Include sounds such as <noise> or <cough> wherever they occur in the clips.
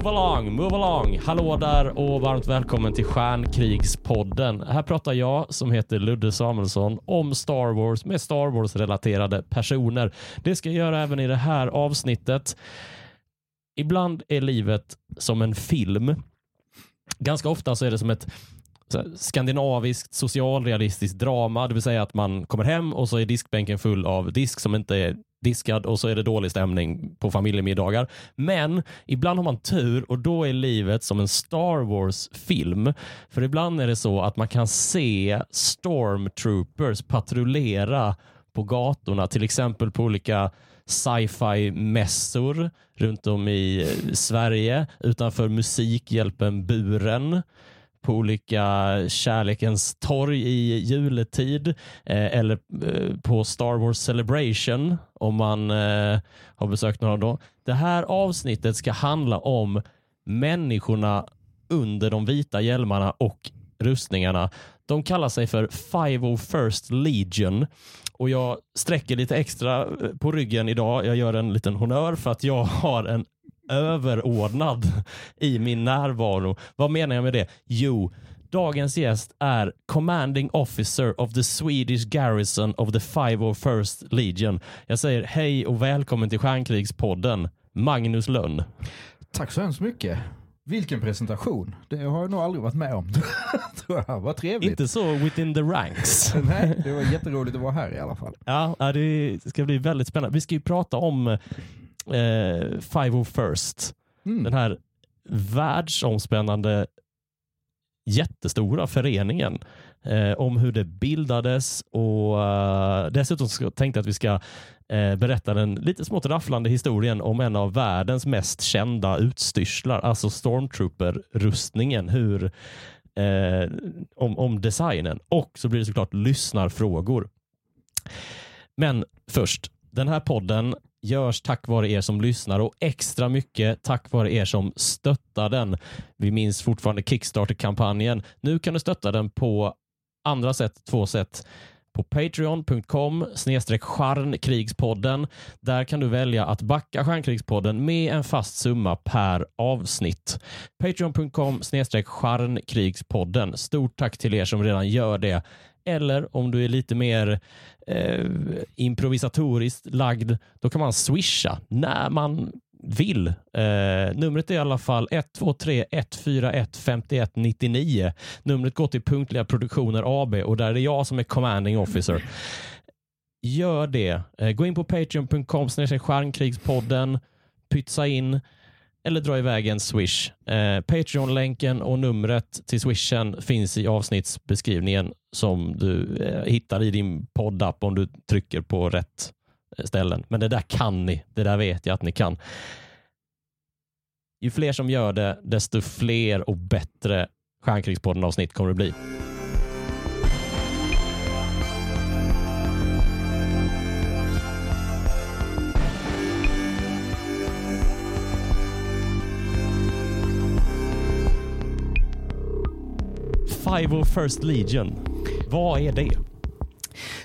Move along, move along. Hallå där och varmt välkommen till Stjärnkrigspodden. Här pratar jag som heter Ludde Samuelsson om Star Wars med Star Wars-relaterade personer. Det ska jag göra även i det här avsnittet. Ibland är livet som en film. Ganska ofta så är det som ett skandinaviskt socialrealistiskt drama, det vill säga att man kommer hem och så är diskbänken full av disk som inte är diskad och så är det dålig stämning på familjemiddagar. Men ibland har man tur och då är livet som en Star Wars-film. För ibland är det så att man kan se stormtroopers patrullera på gatorna, till exempel på olika sci-fi-mässor runt om i Sverige utanför Musikhjälpen Buren på olika kärlekens torg i juletid eh, eller eh, på Star Wars Celebration om man eh, har besökt några då. Det här avsnittet ska handla om människorna under de vita hjälmarna och rustningarna. De kallar sig för 501st Legion och jag sträcker lite extra eh, på ryggen idag. Jag gör en liten honör för att jag har en överordnad i min närvaro. Vad menar jag med det? Jo, dagens gäst är Commanding Officer of the Swedish Garrison of the 501st Legion. Jag säger hej och välkommen till Stjärnkrigspodden, Magnus Lönn. Tack så hemskt mycket. Vilken presentation. Det har jag nog aldrig varit med om. <laughs> Tror jag. Vad trevligt. Inte så within the ranks. <laughs> Nej, det var jätteroligt att vara här i alla fall. Ja, det ska bli väldigt spännande. Vi ska ju prata om eh, 501st. Mm. Den här världsomspännande jättestora föreningen eh, om hur det bildades och uh, dessutom tänkte jag att vi ska uh, berätta den lite smått rafflande historien om en av världens mest kända utstyrslar, alltså Stormtrooper-rustningen, hur uh, om, om designen och så blir det såklart lyssnarfrågor. Men först, den här podden görs tack vare er som lyssnar och extra mycket tack vare er som stöttar den. Vi minns fortfarande Kickstarter-kampanjen. Nu kan du stötta den på andra sätt, två sätt på patreon.com snedstreck. Där kan du välja att backa Stjärnkrigspodden med en fast summa per avsnitt. Patreon.com snedstreck. Stort tack till er som redan gör det. Eller om du är lite mer eh, improvisatoriskt lagd, då kan man swisha när man vill. Eh, numret är i alla fall 123 141 51 99. Numret går till Punktliga Produktioner AB och där är det jag som är commanding officer. Gör det. Eh, gå in på patreon.com stjärnkrigspodden, pytsa in eller dra iväg en swish. Eh, Patreon-länken och numret till swishen finns i avsnittsbeskrivningen som du eh, hittar i din poddapp om du trycker på rätt eh, ställen. Men det där kan ni. Det där vet jag att ni kan. Ju fler som gör det, desto fler och bättre Stjärnkrigspodden-avsnitt kommer det bli. 501st Legion. Vad är det?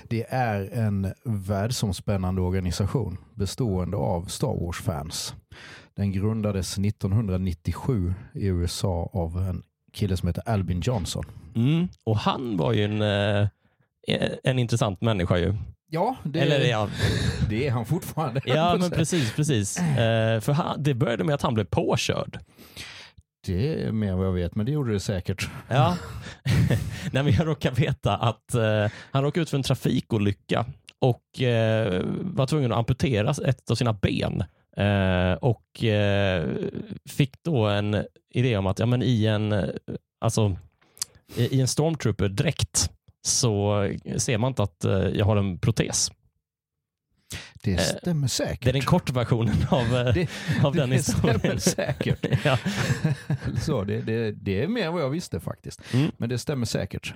Det är en världsomspännande organisation bestående av Star Wars-fans. Den grundades 1997 i USA av en kille som heter Albin Johnson. Mm. Och han var ju en, eh, en intressant människa ju. Ja, det, Eller, ja. <laughs> det är han fortfarande. Ja, men precis. precis. Eh, för han, det började med att han blev påkörd. Det är mer vad jag vet, men det gjorde det säkert. Ja, <laughs> Nej, men jag råkar veta att eh, han råkade ut för en trafikolycka och eh, var tvungen att amputera ett av sina ben. Eh, och eh, fick då en idé om att ja, men i en, alltså, i en stormtrooper-dräkt så ser man inte att eh, jag har en protes. Det eh, stämmer säkert. Det är den korta versionen av, eh, det, av den det historien. Det stämmer säkert. <laughs> ja. så, det, det, det, är mer än vad jag visste faktiskt. Mm. Men det stämmer säkert.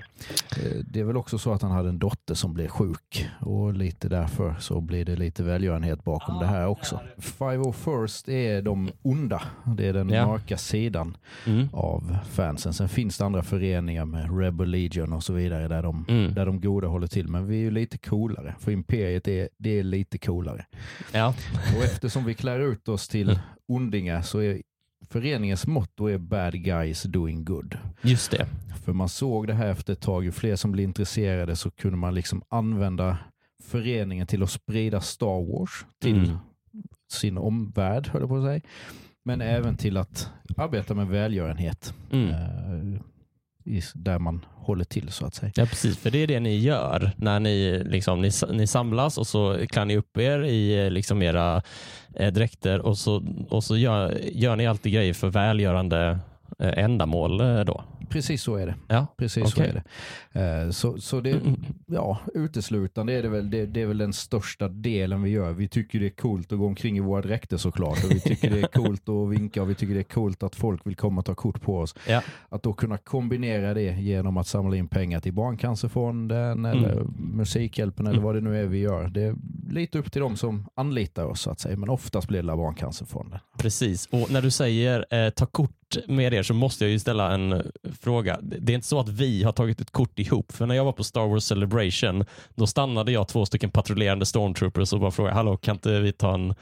Eh, det är väl också så att han hade en dotter som blev sjuk och lite därför så blir det lite välgörenhet bakom ah, det här också. 501st är de onda. Det är den ja. mörka sidan mm. av fansen. Sen finns det andra föreningar med Rebel Legion och så vidare där de, mm. där de goda håller till. Men vi är ju lite coolare. För Imperiet är, det är lite coolare coolare. Ja. Och eftersom vi klär ut oss till ondingar så är föreningens motto är Bad guys doing good. Just det. För man såg det här efter ett tag, ju fler som blev intresserade så kunde man liksom använda föreningen till att sprida Star Wars till Mm. sin omvärld, höll jag på att säga. Men även till att arbeta med välgörenhet. Mm där man håller till så att säga. Ja, precis. För det är det ni gör när ni, liksom, ni, ni samlas och så klär ni upp er i liksom, era eh, dräkter och så, och så gör, gör ni alltid grejer för välgörande eh, ändamål eh, då. Precis så är det. Ja, Precis så Okej. är det. Eh, så, så det, Mm. ja, uteslutande är det väl, det, det är väl den största delen vi gör. Vi tycker det är coolt att gå omkring i våra dräkter såklart. Och vi tycker det är coolt att vinka och vi tycker det är coolt att folk vill komma och ta kort på oss. Ja. Att då kunna kombinera det genom att samla in pengar till Barncancerfonden eller Mm. Musikhjälpen eller vad det nu är vi gör. Det är lite upp till dem som anlitar oss så att säga. Men oftast blir det Barncancerfonden. Precis. Och när du säger eh, ta kort med er så måste jag ju ställa en fråga. Det är inte så att vi har tagit ett kort ihop. För när jag var på Star Wars Celebration då stannade jag två stycken patrullerande stormtroopers och bara frågade hallå kan inte vi ta en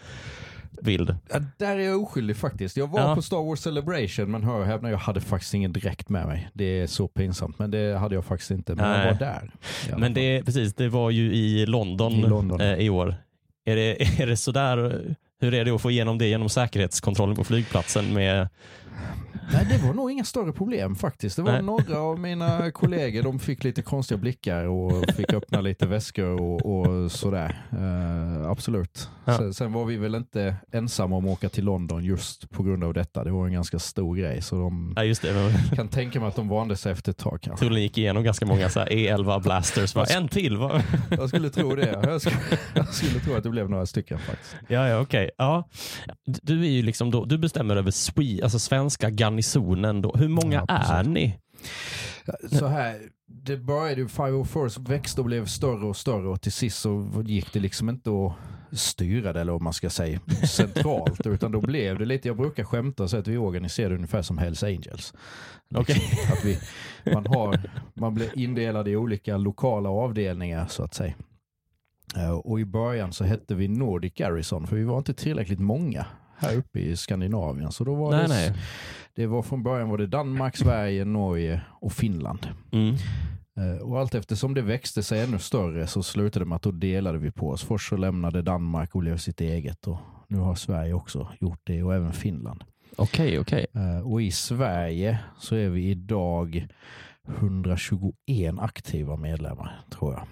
bild? Ja, där är jag oskyldig faktiskt. Jag var Ja. på Star Wars Celebration men hör och häpna, jag hade faktiskt ingen direkt med mig. Det är så pinsamt men det hade jag faktiskt inte. Men Nej. jag var där. Men det, precis, det var ju i London, I London. Eh, i år. Är det, <laughs> är det sådär, hur är det att få igenom det genom säkerhetskontrollen på flygplatsen med Nej, det var nog inga större problem faktiskt. Det var Nej. några av mina kollegor, de fick lite konstiga blickar och fick öppna lite väskor och, och sådär. Eh, absolut. Ja. Sen, sen var vi väl inte ensamma om att åka till London just på grund av detta. Det var en ganska stor grej så de Ja just det, kan tänka mig att de vande sig efter ett tag kanske. tullen gick igenom ganska många så här E11 blasters. Bara, en till? Va? Jag skulle tro det. Jag skulle, jag skulle tro att det blev några stycken faktiskt. Ja, ja okej. Ja. Du, är ju liksom då, du bestämmer över Swe, alltså svenska garnisonen. Då. Hur många Ja, är ni? Så här, det började ju, Five of First växte och blev större och större och till sist så gick det liksom inte att styra det eller vad man ska säga centralt <laughs> utan då blev det lite, jag brukar skämta och säga att vi organiserade ungefär som Hells Angels. Okej. Att vi, man, har, man blir indelad i olika lokala avdelningar så att säga. Eh, Och i början så hette vi Nordic Garrison för vi var inte tillräckligt många här uppe i Skandinavien. Så då var Nej, det, nej. Det var från början var det Danmark, <laughs> Sverige, Norge och Finland. Mm. Eh, Och allt eftersom det växte sig ännu större så slutade det med att då delade vi på oss. Först så lämnade Danmark och blev sitt eget och nu har Sverige också gjort det och även Finland. Okej, okej. Eh, Och i Sverige så är vi idag 121 aktiva medlemmar tror jag.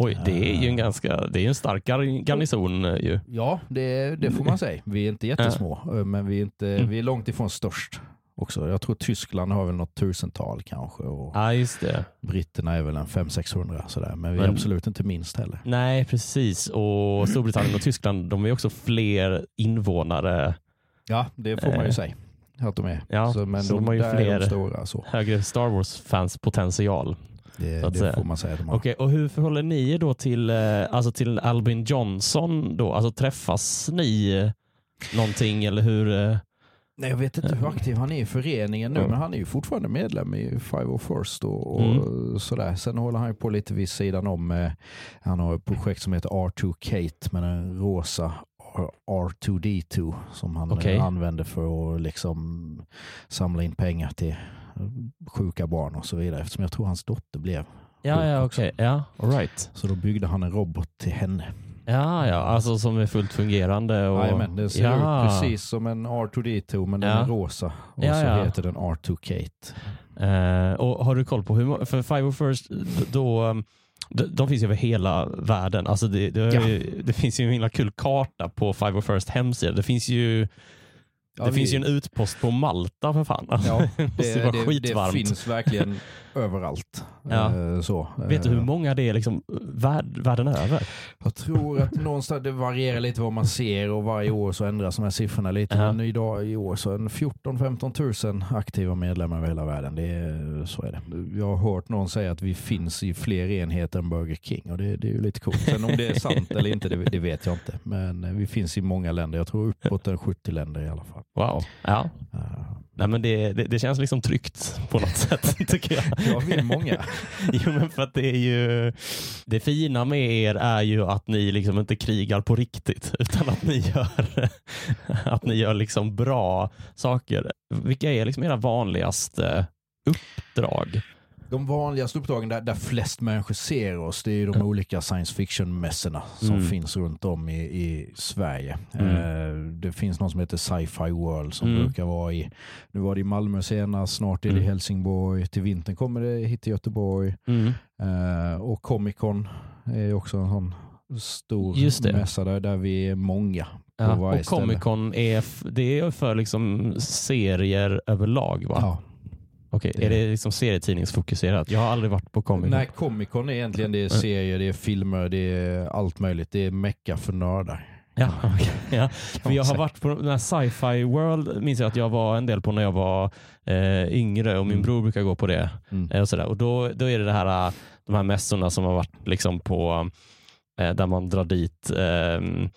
Oj, det är ju en ganska, det är en stark gar- garnison eh, ju. Ja, det, det får man säga. Vi är inte jättesmå, eh, men vi är, inte, Mm. vi är långt ifrån störst också. Jag tror Tyskland har väl något tusental kanske och Ja, just det. britterna är väl en 500-600 sådär. Men vi är Men- absolut inte minst heller. Nej, precis. Och Storbritannien och Tyskland, de är också fler invånare, Ja, det får man ju Eh, säga att de är. ja, så, men så de, de har ju fler- stora. Högre Star Wars-fans potential. Det, det får man säga de har. Okej, och hur förhåller ni er då till, eh, alltså till Albin Johnson? Då? Alltså träffas ni eh, någonting eller hur? Nej, jag vet inte hur aktiv han är i föreningen nu, Mm. men han är ju fortfarande medlem i Five of First och, och Mm. sådär. Sen håller han ju på lite vid sidan om. Eh, han har ett projekt som heter R2 Kate med en rosa R- R2D2 som han Okej. eh, använder för att liksom samla in pengar till sjuka barn och så vidare. Eftersom jag tror hans dotter blev. Ja, ja, okej. Ja, all right. Så då byggde han en robot till henne. Ja, ja, alltså som är fullt fungerande. Och... Jajamän, den ser ja. ut precis som en R2D2 men den Ja. är rosa. Och Ja, så ja. heter den R2 Kate. Eh, och har du koll på hur för Five of First, då, um, de, de finns ju över hela världen. Alltså det, det, det finns ju en himla kul karta på Five of First hemsida. Det finns ju, Ja, det vi- finns ju en utpost på Malta för fan. Ja, <laughs> det måste det, vara det, det finns verkligen <laughs> överallt. Ja. Eh, Så. Vet du hur Eh, många det är liksom värld, världen över? Jag tror att någonstans, det varierar lite vad man ser och varje år så ändras de här siffrorna lite. Ja. Men idag i år så är det 14-15 tusen aktiva medlemmar över hela världen. Det är, så är det. Jag har hört någon säga att vi finns i fler enheter än Burger King och det, det är ju lite coolt. Sen om det är sant eller inte, det, det vet jag inte. Men eh, vi finns i många länder. Jag tror uppåt en 70 länder i alla fall. Wow. Ja. Nej, men det, det, det, känns liksom tryggt på något <laughs> sätt, tycker jag. Jag vill många. <laughs> jo, men för att det är ju... Det fina med er är ju att ni liksom inte krigar på riktigt, utan att ni gör, <laughs> att ni gör liksom bra saker. Vilka är liksom era vanligaste uppdrag? De vanligaste uppdragen där, där flest människor ser oss, det är de olika science fiction-mässorna som mm. finns runt om i, i Sverige. Mm. Eh, det finns någon som heter Sci-Fi World som mm. brukar vara i, nu var det i Malmö senast, snart är det i mm. Helsingborg, till vintern kommer det hit till Göteborg. Mm. Eh, och Comic Con är också en sån stor mässa där, där vi är många. Ja, och Comic Con är, det är för liksom serier överlag va? Ja. Okej, okay. är det liksom serietidningsfokuserat? Jag har aldrig varit på Comic Con. Nej, Comic Con är egentligen det är <laughs> serier, det är filmer, det är allt möjligt. Det är mecka för nördar. Ja, <laughs> okay. ja. För jag har varit på den här sci-fi world, minns jag att jag var en del på när jag var eh, yngre och min mm. bror brukar gå på det. Mm. Eh, och, sådär. och då, då är det, det här, eh, de här mässorna som har varit liksom på, eh, där man drar dit eh,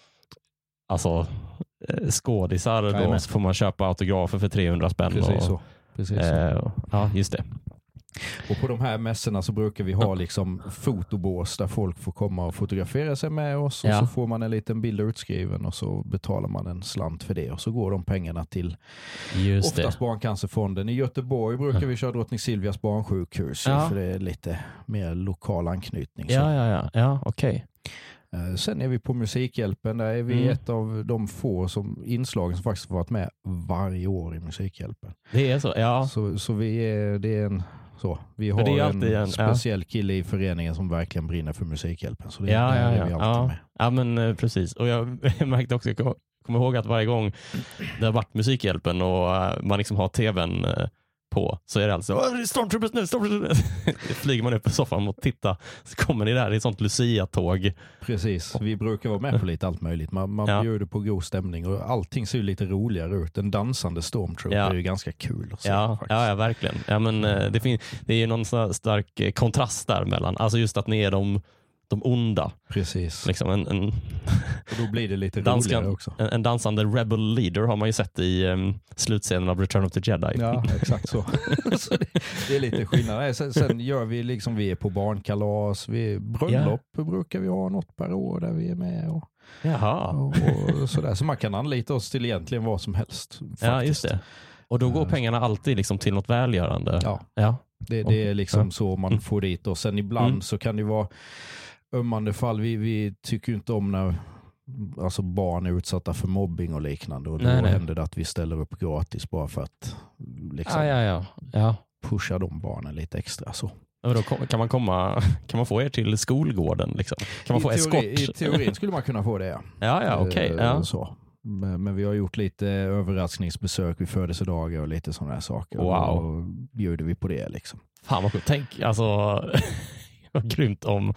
alltså, eh, skådisar. Då, får man köpa autografer för 300 spänn. Precis och, så precis. Eh, ja, just det. Och på de här mässorna så brukar vi ha liksom fotobås där folk får komma och fotografera sig med oss och ja. så får man en liten bild utskriven och så betalar man en slant för det och så går de pengarna till Just oftast det. Barncancerfonden. I Göteborg brukar vi köra Drottning Silvias barnsjukhus ja. för det är lite mer lokal anknytning. Ja, ja, ja, ja okej. Okay. Eh, sen är vi på Musikhjälpen. Där är vi mm. ett av de få som, inslagen som faktiskt varit med varje år i Musikhjälpen. Det är så? Ja. Så, så vi är, det är en så, vi har en, en, speciell kille i föreningen som verkligen brinner för Musikhjälpen. Så det, ja, ja, ja. är vi alltid ja. med. Ja, men eh, precis. Och jag <laughs> märkte också, jag kommer ihåg att varje gång det har varit Musikhjälpen och eh, man liksom har tvn på så är det alltså Stormtroopers nu, Stormtroopers nu. <laughs> flyger man upp i soffan och tittar så kommer ni där i ett sånt Lucia-tåg. Precis, vi brukar vara med på lite allt möjligt. Man, man ja. bjuder på god stämning och allting ser lite roligare ut. En dansande Stormtrooper ja. är ju ganska kul att se. Ja, ja, ja, verkligen. Ja, men, eh, det, fin- det är någon stark eh, kontrast där mellan, alltså just att ni är de de onda. Precis. Liksom en, en <laughs> och då blir det lite danskan, roligare också. En, en, dansande rebel leader har man ju sett i um, slutscenen av Return of the Jedi. Ja, <laughs> exakt så. <laughs> så det, det, är lite skillnad. Sen, sen, gör vi liksom, vi är på barnkalas, vi, bröllop yeah. brukar vi ha något per år där vi är med. Och, Jaha. Och, och sådär. Så man kan anlita oss till egentligen vad som helst. Faktiskt. Ja, just det. Och då går pengarna alltid liksom till något välgörande? Ja, ja. Det, det är liksom så man mm. får dit och sen ibland mm. så kan det vara ömmande fall. Vi, vi tycker inte om när alltså barn är utsatta för mobbing och liknande. Och då nej, nej. händer det att vi ställer upp gratis bara för att liksom, ja, ja, ja. Ja. pusha de barnen lite extra. Så. då kan, man komma, <laughs> kan man få er till skolgården? Liksom? Kan man I få teori, eskort? I teorin skulle man kunna få det. Ja, <laughs> ja, ja. Okay. Ja. Så. Men, men, vi har gjort lite överraskningsbesök vid födelsedagar och lite sådana här saker. Wow. Och då bjuder vi på det. Liksom. Fan vad sjukt. Tänk alltså, <laughs> vad grymt om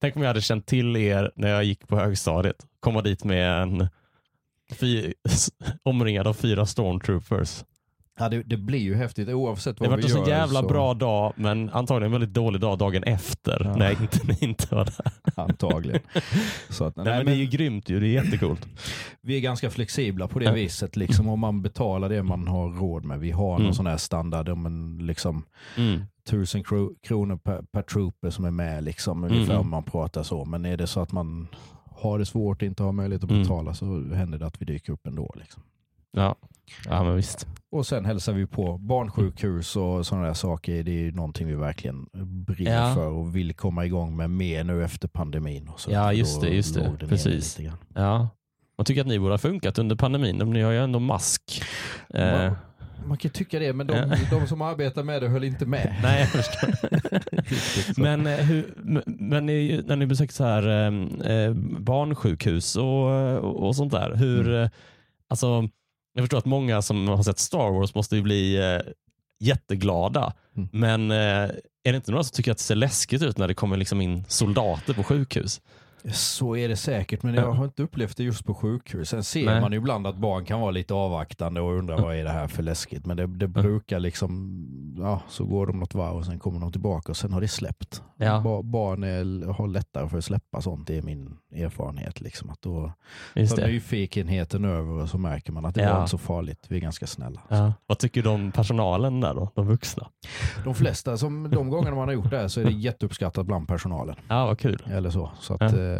Tänk om jag hade känt till er när jag gick på högstadiet. Komma dit med en fy, <laughs> omringad av fyra stormtroopers. Ja, det, det, blir ju häftigt oavsett vad vi gör. Det var en så jävla så... bra dag, men antagligen en väldigt dålig dag dagen efter ja. när inte, <laughs> inte var där. Antagligen. Så att, nej, nej, men det är ju grymt ju, det är jättecoolt. Vi är ganska flexibla på det viset, liksom, om man betalar det man har råd med. Vi har mm. någon sån här standard, men liksom mm tusen kronor per, per trooper som är med, liksom, ungefär mm. om man pratar så. Men är det så att man har det svårt och inte har möjlighet att mm. betala mm. så händer det att vi dyker upp ändå. Liksom. Ja. ja, men visst. Och sen hälsar vi på barnsjukhus och sådana där saker. Det är ju någonting vi verkligen brinner ja. för och vill komma igång med mer nu efter pandemin. Och så. Ja, just det. Just det. Precis. Ja. Man tycker att ni borde ha funkat under pandemin. Ni har ju ändå mask. Eh. Man kan tycka det, men de, de som arbetar med det höll inte med. <laughs> Nej, jag förstår. men, eh, hur, men när ni besöker så här, eh, eh, barnsjukhus och, och sånt där, hur, mm. alltså, jag förstår att många som har sett Star Wars måste ju bli jätteglada. Mm. Men är det inte några som tycker att det ser läskigt ut när det kommer liksom in soldater på sjukhus? Så är det säkert, men jag har inte upplevt det just på sjukhus. Sen ser Nej. man ju ibland att barn kan vara lite avvaktande och undra vad är det här för läskigt. Men det, det brukar liksom, ja, så går de något varv och sen kommer de tillbaka och sen har det släppt. Ja. Ba, barn är, har lättare för att släppa sånt, det är min erfarenhet. Liksom. Att då tar nyfikenheten över och så märker man att det Ja. var inte så farligt, vi är ganska snälla. Ja. Vad tycker du om personalen där då? De vuxna? De flesta, som, de gångerna man har gjort det här så är det jätteuppskattat bland personalen. Ja, vad kul. Eller så. Så att, eh,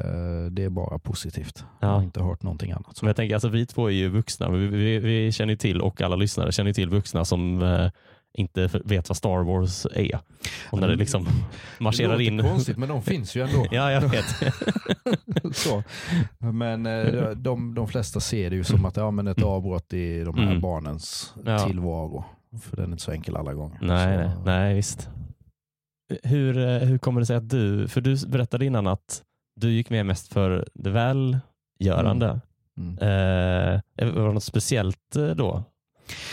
det är bara positivt. Jag Ja. har inte hört någonting annat. Men jag tänker, alltså, vi två är ju vuxna. Vi, vi, vi känner till, och alla lyssnare känner till vuxna som eh, inte vet vad Star Wars är. Och när det liksom det marscherar låter in. konstigt men de <laughs> finns ju ändå. ja, jag vet. <laughs> så. Men eh, de, de flesta ser det ju som att ja, men ett avbrott i de här Mm. barnens Ja. tillvaro. För den är inte så enkel alla gånger. nej, nej, nej, visst. Hur, eh, hur kommer det sig att du, för du berättade innan att du gick med mest för det välgörande. Mm. Eh, var det något speciellt eh, då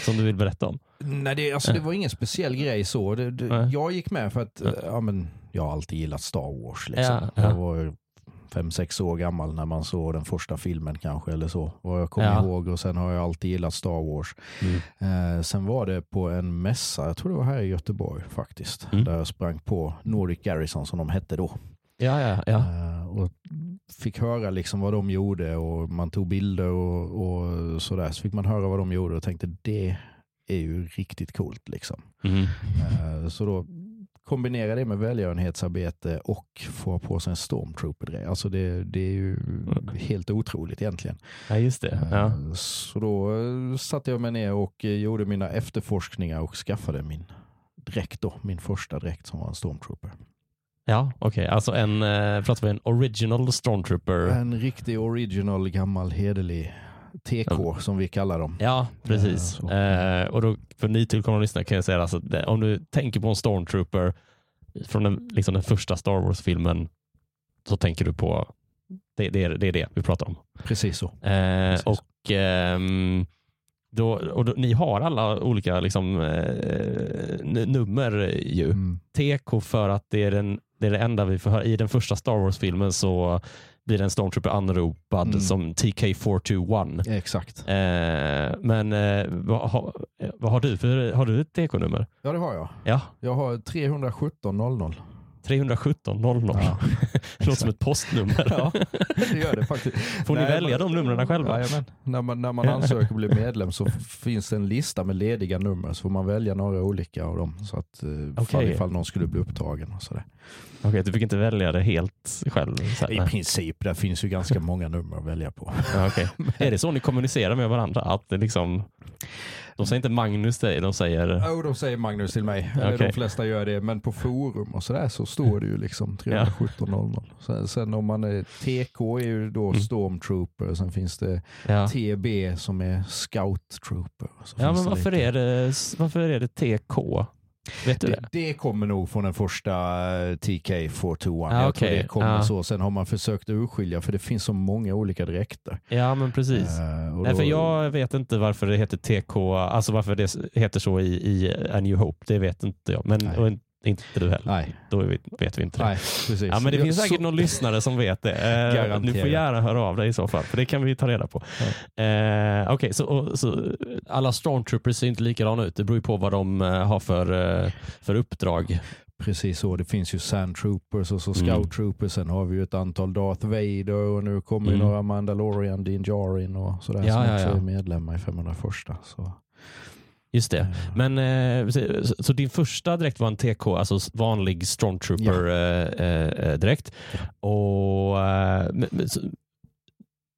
som du vill berätta om? Nej, det, alltså, det var ingen speciell grej så. Det, det, jag gick med för att Ja. eh, ja, men, jag har alltid gillat Star Wars. Liksom. Ja, ja. Jag var fem, sex år gammal när man såg den första filmen kanske eller så. Vad jag kommer Ja. ihåg och sen har jag alltid gillat Star Wars. Eh, sen var det på en mässa, jag tror det var här i Göteborg faktiskt, Mm. där jag sprang på Nordic Garrison som de hette då. Ja, ja, ja. Eh, och fick höra liksom vad de gjorde och man tog bilder och, och sådär. Så fick man höra vad de gjorde och tänkte det är ju riktigt coolt. Liksom. Mm. Eh, så då kombinera det med välgörenhetsarbete och få på sig en stormtrooper-grej. Alltså det, det är ju helt otroligt egentligen. ja just det. Ja. Eh, Så då satte jag mig ner och gjorde mina efterforskningar och skaffade min dräkt då, min första dräkt som var en stormtrooper. Ja, okej. Alltså en, eh, pratar vi en original stormtrooper? En riktig original gammal hederlig TK som vi kallar dem. Ja, precis. Ja, eh, och då, för nytillkomna lyssnare kan jag säga alltså, om du tänker på en stormtrooper från den, liksom den första Star Wars-filmen så tänker du på det, det, är, det är det vi pratar om. Precis så. Eh, Precis. och ehm, då, och då, ni har alla olika liksom, eh, nummer ju. Mm. TK för att det är, den, det är det enda vi får höra. I den första Star Wars-filmen så blir en stormtrooper anropad Mm. som TK421. Exakt. Eh, men eh, vad, har- eh, vad har du för har du ett TK-nummer? Ja det har jag. Ja, Jag har 317 00. 317 00. Ja, <laughs> låter som ett postnummer. Ja, det gör det faktiskt. <laughs> Får ni Nej, välja men- de numren själva? Jajamän. När man, när man ansöker och blir medlem så finns det en lista med lediga nummer så får man välja några olika av dem. Så att, eh, fall, ifall någon skulle bli upptagen och sådär. Okej, du fick inte välja det helt själv? I princip, det finns ju ganska många nummer att välja på. Ja, okej. <laughs> Är det så ni kommunicerar med varandra? Att det liksom, de säger inte Magnus till dig, de säger... Jo, de säger Magnus till mig. Okej. De flesta gör det, men på forum och sådär så står det ju liksom 317 00. Sen, sen om man är TK är ju då Mm. Stormtrooper, sen finns det Ja, TB som är Scout Trooper. Så ja men varför lite- är, det, varför är det TK? Vet du det, det? det kommer nog från den första eh, TK421. Ah, jag tror det kommer Ah. så. Sen har man försökt urskilja för det finns så många olika dräkter. Ja, men precis. Och Nej, då- för jag vet inte varför det heter TK, alltså varför det heter så i, i A New Hope. Det vet inte jag. Men Inte du heller. Nej, Då vet, vet vi inte det. nej, precis. Ja, men det Jag- finns säkert så- någon lyssnare som vet det. Eh, du får gärna höra av dig i så fall, för det kan vi ta reda på. Eh, Okej, så, och- så alla stormtroopers ser inte likadana ut. Det beror ju på vad de eh, har för, eh, för uppdrag. Precis så. Det finns ju Sand Troopers och så Mm. Scout Troopers. Sen har vi ju ett antal Darth Vader och nu kommer ju Mm. några Mandalorian, Din Djarin och sådär Ja, som ja, också ja. är medlemmar i 501. Så. Just det. eh, Men, eh, så, så din första dräkt var en TK, alltså vanlig stormtrooper-dräkt. och eh, men, men, så,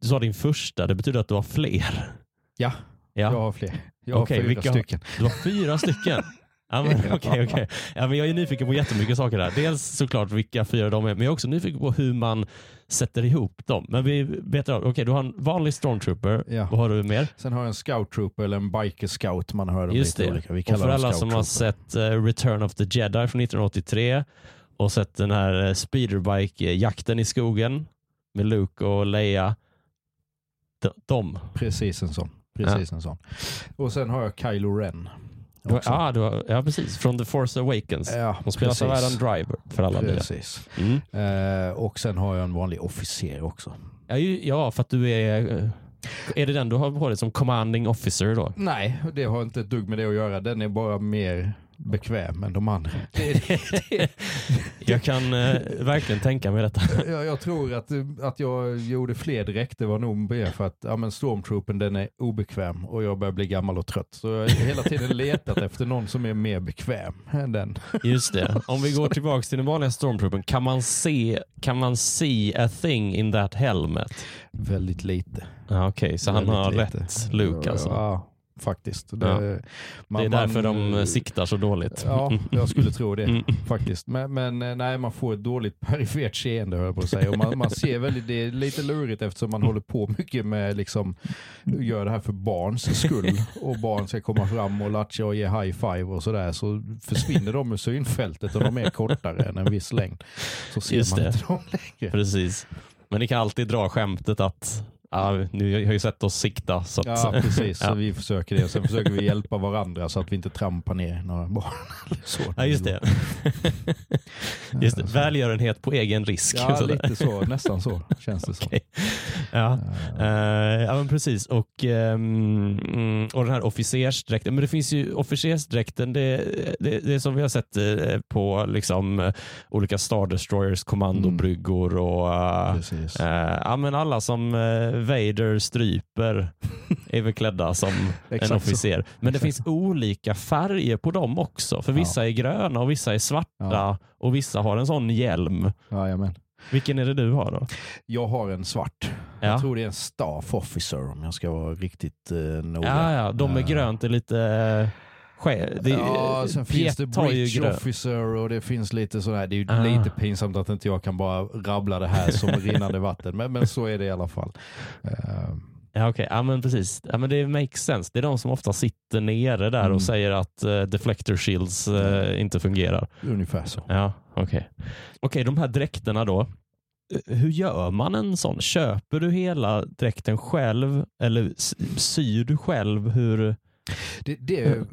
du sa din första, det betyder att du har fler? Ja, Ja, jag har fler. Jag har fyra vilka- stycken. du har fyra stycken. Ja, men, <laughs> Ja. okej, okej. Ja, men jag är nyfiken på jättemycket saker där. Dels såklart vilka fyra de är, men jag är också nyfiken på hur man sätter ihop dem. Men vi betar av. Okej, du har en vanlig stormtrooper. Ja. Vad har du mer? Sen har jag en Scout Trooper eller en Biker Scout. Man hör dem Just lite det. olika. Vi Och kallar för dem alla som har sett eh, Return of the Jedi från 1983 och sett den här eh, speederbike-jakten i skogen med Luke och Leia. De. Precis en sån. Precis en sån. Och sen har jag Kylo Ren. Ja, du har, ja, precis. Från The Force Awakens. Ja, Hon spelas av. Adam Driver för alla nya. Precis. Mm. Eh, och sen har jag en vanlig officer också. Ja, ju- ja, för att du är... eh, Är det den du har på dig som commanding officer då? Nej, det har inte ett dugg med det att göra. Den är bara mer bekväm än de andra. Det, det, det, <laughs> Jag kan eh, verkligen tänka mig detta. <laughs> jag, jag tror att, att jag gjorde fler dräkter var nog mer för att ja, men Stormtroopen den är obekväm och jag börjar bli gammal och trött. Så jag har hela tiden letat efter någon som är mer bekväm än den. Just det. <laughs> Om vi går tillbaka till den vanliga stormtroopen. Kan man se, kan man see a thing in that helmet? Väldigt lite. Ja, Okej, så han Väldigt har lite. rätt Luke alltså. Ja, faktiskt. Det, Ja. man- det är därför man- de siktar så dåligt. Ja, jag skulle tro det <laughs> Mm. faktiskt. Men, men eh, nej, man får ett dåligt <laughs> perifert seende höll jag på att säga. Och man, man ser väldigt, det är lite lurigt eftersom man håller på mycket med liksom, gör det här för barns skull. Och barn ska komma fram och latcha och ge high five och sådär. Så försvinner de ur synfältet och de är kortare än en viss längd. Så ser Just man det. inte dem längre. Precis. Men ni kan alltid dra skämtet att ja, nu har ju sett oss sikta. Så att, Ja, precis. Ja. Så vi försöker det. Sen försöker vi hjälpa varandra så att vi inte trampar ner några barn. <laughs> så. Ja, just det. <laughs> just det. Välgörenhet på egen risk. Ja, Sådär. lite så. <laughs> Nästan så känns det som. Ja. Eh, ja, men precis. Och, mm, och den här officersdräkten. Men det finns ju officersdräkten, det, det, det är som vi har sett eh, på liksom, olika Star Destroyers kommandobryggor och eh, Precis. eh, ja, men alla som Vader stryper är väl klädda som <laughs> en Exakt så. officer. Men det finns olika färger på dem också. För vissa är gröna och vissa är svarta Ja. och vissa har en sån hjälm. Jajamän. Vilken är det du har då? Jag har en svart. Ja. Jag tror det är en staff officer om jag ska vara riktigt uh, noga. Ja, ja, de med Eh, grönt är lite... eh, Ske, det, ja, sen finns det bridge officer och det finns lite sådär. Det är ju Ah. lite pinsamt att inte jag kan bara rabbla det här som <laughs> rinnande vatten. Men, men så är det i alla fall. Eh, Ja, okej. Ja, men precis. Ja, men det makes sense. Det är de som ofta sitter nere där Mm. och säger att uh, deflector shields eh, inte fungerar. ungefär så. Ja, okej. Okej, de här dräkterna då. Eh, Hur gör man en sån? Köper du hela dräkten själv eller syr du själv? Hur? Det, det,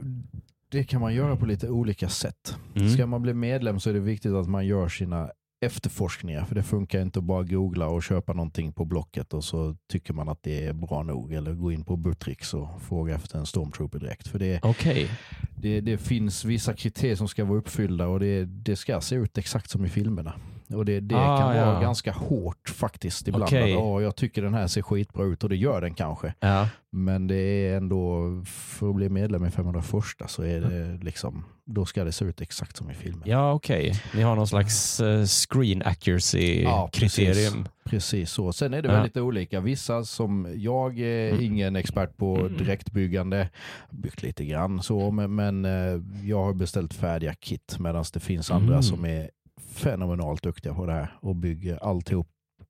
det kan man göra på lite olika sätt. Mm. Ska man bli medlem så är det viktigt att man gör sina efterforskningar. För det funkar inte att bara googla och köpa någonting på Blocket och så tycker man att det är bra nog. Eller gå in på Buttricks och fråga efter en stormtrooper direkt. För det, Okej. det, det finns vissa kriterier som ska vara uppfyllda och det, det ska se ut exakt som i filmerna. Och det, det Ah, kan vara ja. ganska hårt faktiskt ibland. Att, "Åh, jag tycker den här ser skitbra ut och det gör den kanske. Ja. Men det är ändå, för att bli medlem i 501 så är det liksom, då ska det se ut exakt som i filmen. Ja, okej. Ni har någon slags eh, screen accuracy Ja, precis. Precis så. Sen är det Ja. väldigt olika. Vissa som, jag är Mm. ingen expert på Mm. direktbyggande, byggt lite grann så, men, men eh, jag har beställt färdiga kit medan det finns andra Mm. som är fenomenalt duktiga på det här och bygger alltihop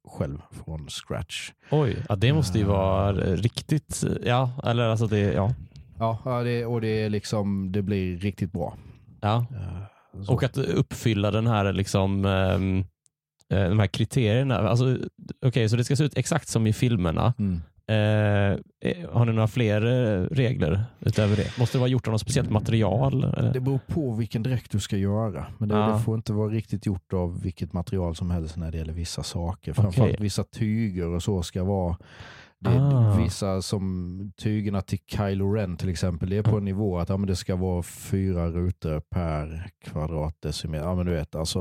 själv från scratch. Oj, ja, det måste ju vara eh, riktigt... Ja, eller alltså det... Ja. Ja, det, och det är liksom, det blir riktigt bra. ja. Eh, så. Och att uppfylla den här liksom eh, de här kriterierna. Alltså, Okej, så det ska se ut exakt som i filmerna. Mm. Eh, eh, har ni några fler eh, regler utöver det? Måste det vara gjort av något speciellt material? eller? Det beror på vilken dräkt du ska göra. Men det, Ja. det får inte vara riktigt gjort av vilket material som helst när det gäller vissa saker. Framförallt Okej. vissa tyger och så ska vara det, Ah. Vissa som tygerna till Kylo Ren till exempel, det är på en nivå att ja, men det ska vara fyra rutor per kvadratdecimeter. Ja men du vet, alltså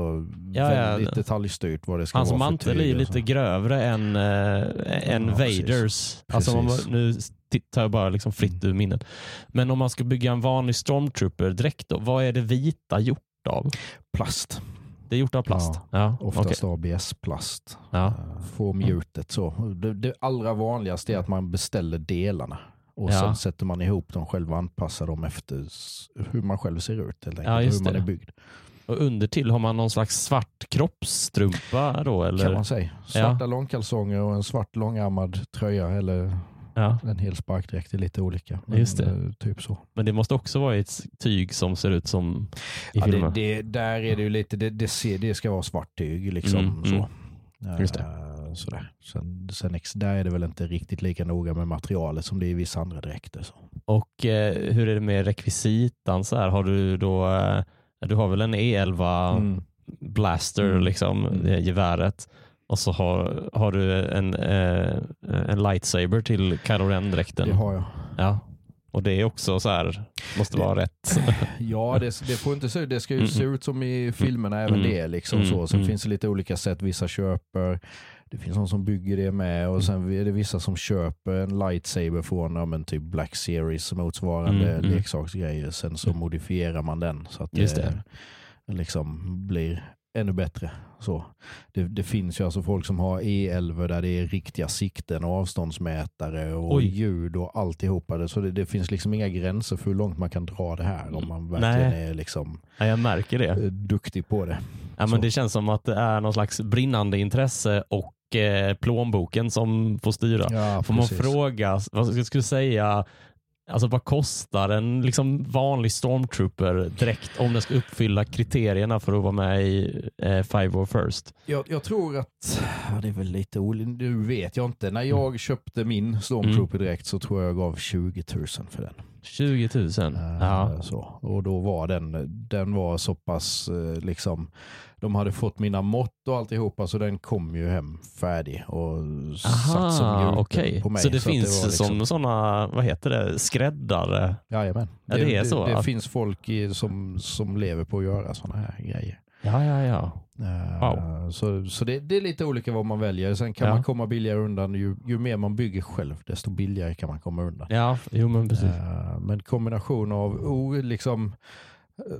Ja, ja. väldigt detaljstyrt vad det ska Hans vara för mantel är ju lite grövre än, äh, än Ja, precis. Vaders. Alltså man, Precis. nu tittar jag bara liksom fritt ur minnet. Men om man ska bygga en vanlig stormtrooper-dräkt vad är det vita gjort av? Plast, Det är gjort av plast? Ja, okej. oftast ABS-plast. Ja. Eh, Få mjutet så. Det, det allra vanligaste är att man beställer delarna och Ja. sen sätter man ihop dem själv och anpassar dem efter hur man själv ser ut. Helt Ja, enkelt, hur man det. är byggd. Och under till har man någon slags svart kroppsstrumpa då? Eller? Kan man säga. Svarta långkalsonger och en svart långärmad tröja eller Ja. en hel sparkdräkt är lite olika. Men, Just det. eh, Typ så. Men det måste också vara ett tyg som ser ut som i Ja, det, filmen. det, där är det ju lite, det, det, ser, det ska vara svart tyg liksom. Mm, så. mm. Just det. Sådär. Sen, sen där är det väl inte riktigt lika noga med materialet som det är i vissa andra dräkter. Så. Och eh, hur är det med rekvisitan? Så här? Har du då, eh, du har väl en E11 mm. Blaster, mm. liksom, mm. geväret. Och så har, har du en, eh, en lightsaber till Kylo Ren-dräkten. Det har jag. Ja. Och det är också så här, måste vara rätt. <laughs> ja, det, det, får inte se, det ska ju mm. se ut som i filmerna även mm. det. Liksom mm. så. Sen mm. finns det lite olika sätt. Vissa köper, det finns någon som bygger det med och sen är det vissa som köper en lightsaber från ja, men typ Black Series motsvarande mm. mm. leksaksgrejer. Sen så modifierar man den så att det, det. liksom blir ännu bättre. Så. Det, det, finns ju alltså folk som har E11 där det är riktiga sikten och avståndsmätare och Oj. ljud och alltihopa. Så det, det finns liksom inga gränser för hur långt man kan dra det här om man verkligen Nej. är liksom ja, jag märker det. Eh, duktig på det. Ja, men det känns som att det är någon slags brinnande intresse och eh, plånboken som får styra. Ja, får man fråga, vad ska du säga, Alltså vad kostar en liksom vanlig stormtrooper direkt om den ska uppfylla kriterierna för att vara med i eh, Five or First? Jag, jag tror att, ja, det är väl lite olika, nu vet jag inte. När jag mm. köpte min stormtrooper mm. direkt så tror jag jag gav 20 000 för den. 20 000? Uh, ja. Så. Och då var den, den var så pass uh, liksom de hade fått mina mått och alltihopa så den kom ju hem färdig och Aha, satt som okay. på mig. Så det så finns det liksom... som sådana, vad heter det, skräddare? Jajamän. Ja, det, det är så? Det, det finns folk i, som, som lever på att göra sådana här grejer. Ja, ja, ja. Uh, wow. Så, så det, det, är lite olika vad man väljer. Sen kan ja. man komma billigare undan. Ju, ju mer man bygger själv, desto billigare kan man komma undan. Ja, jo men precis. Uh, men kombination av oh, liksom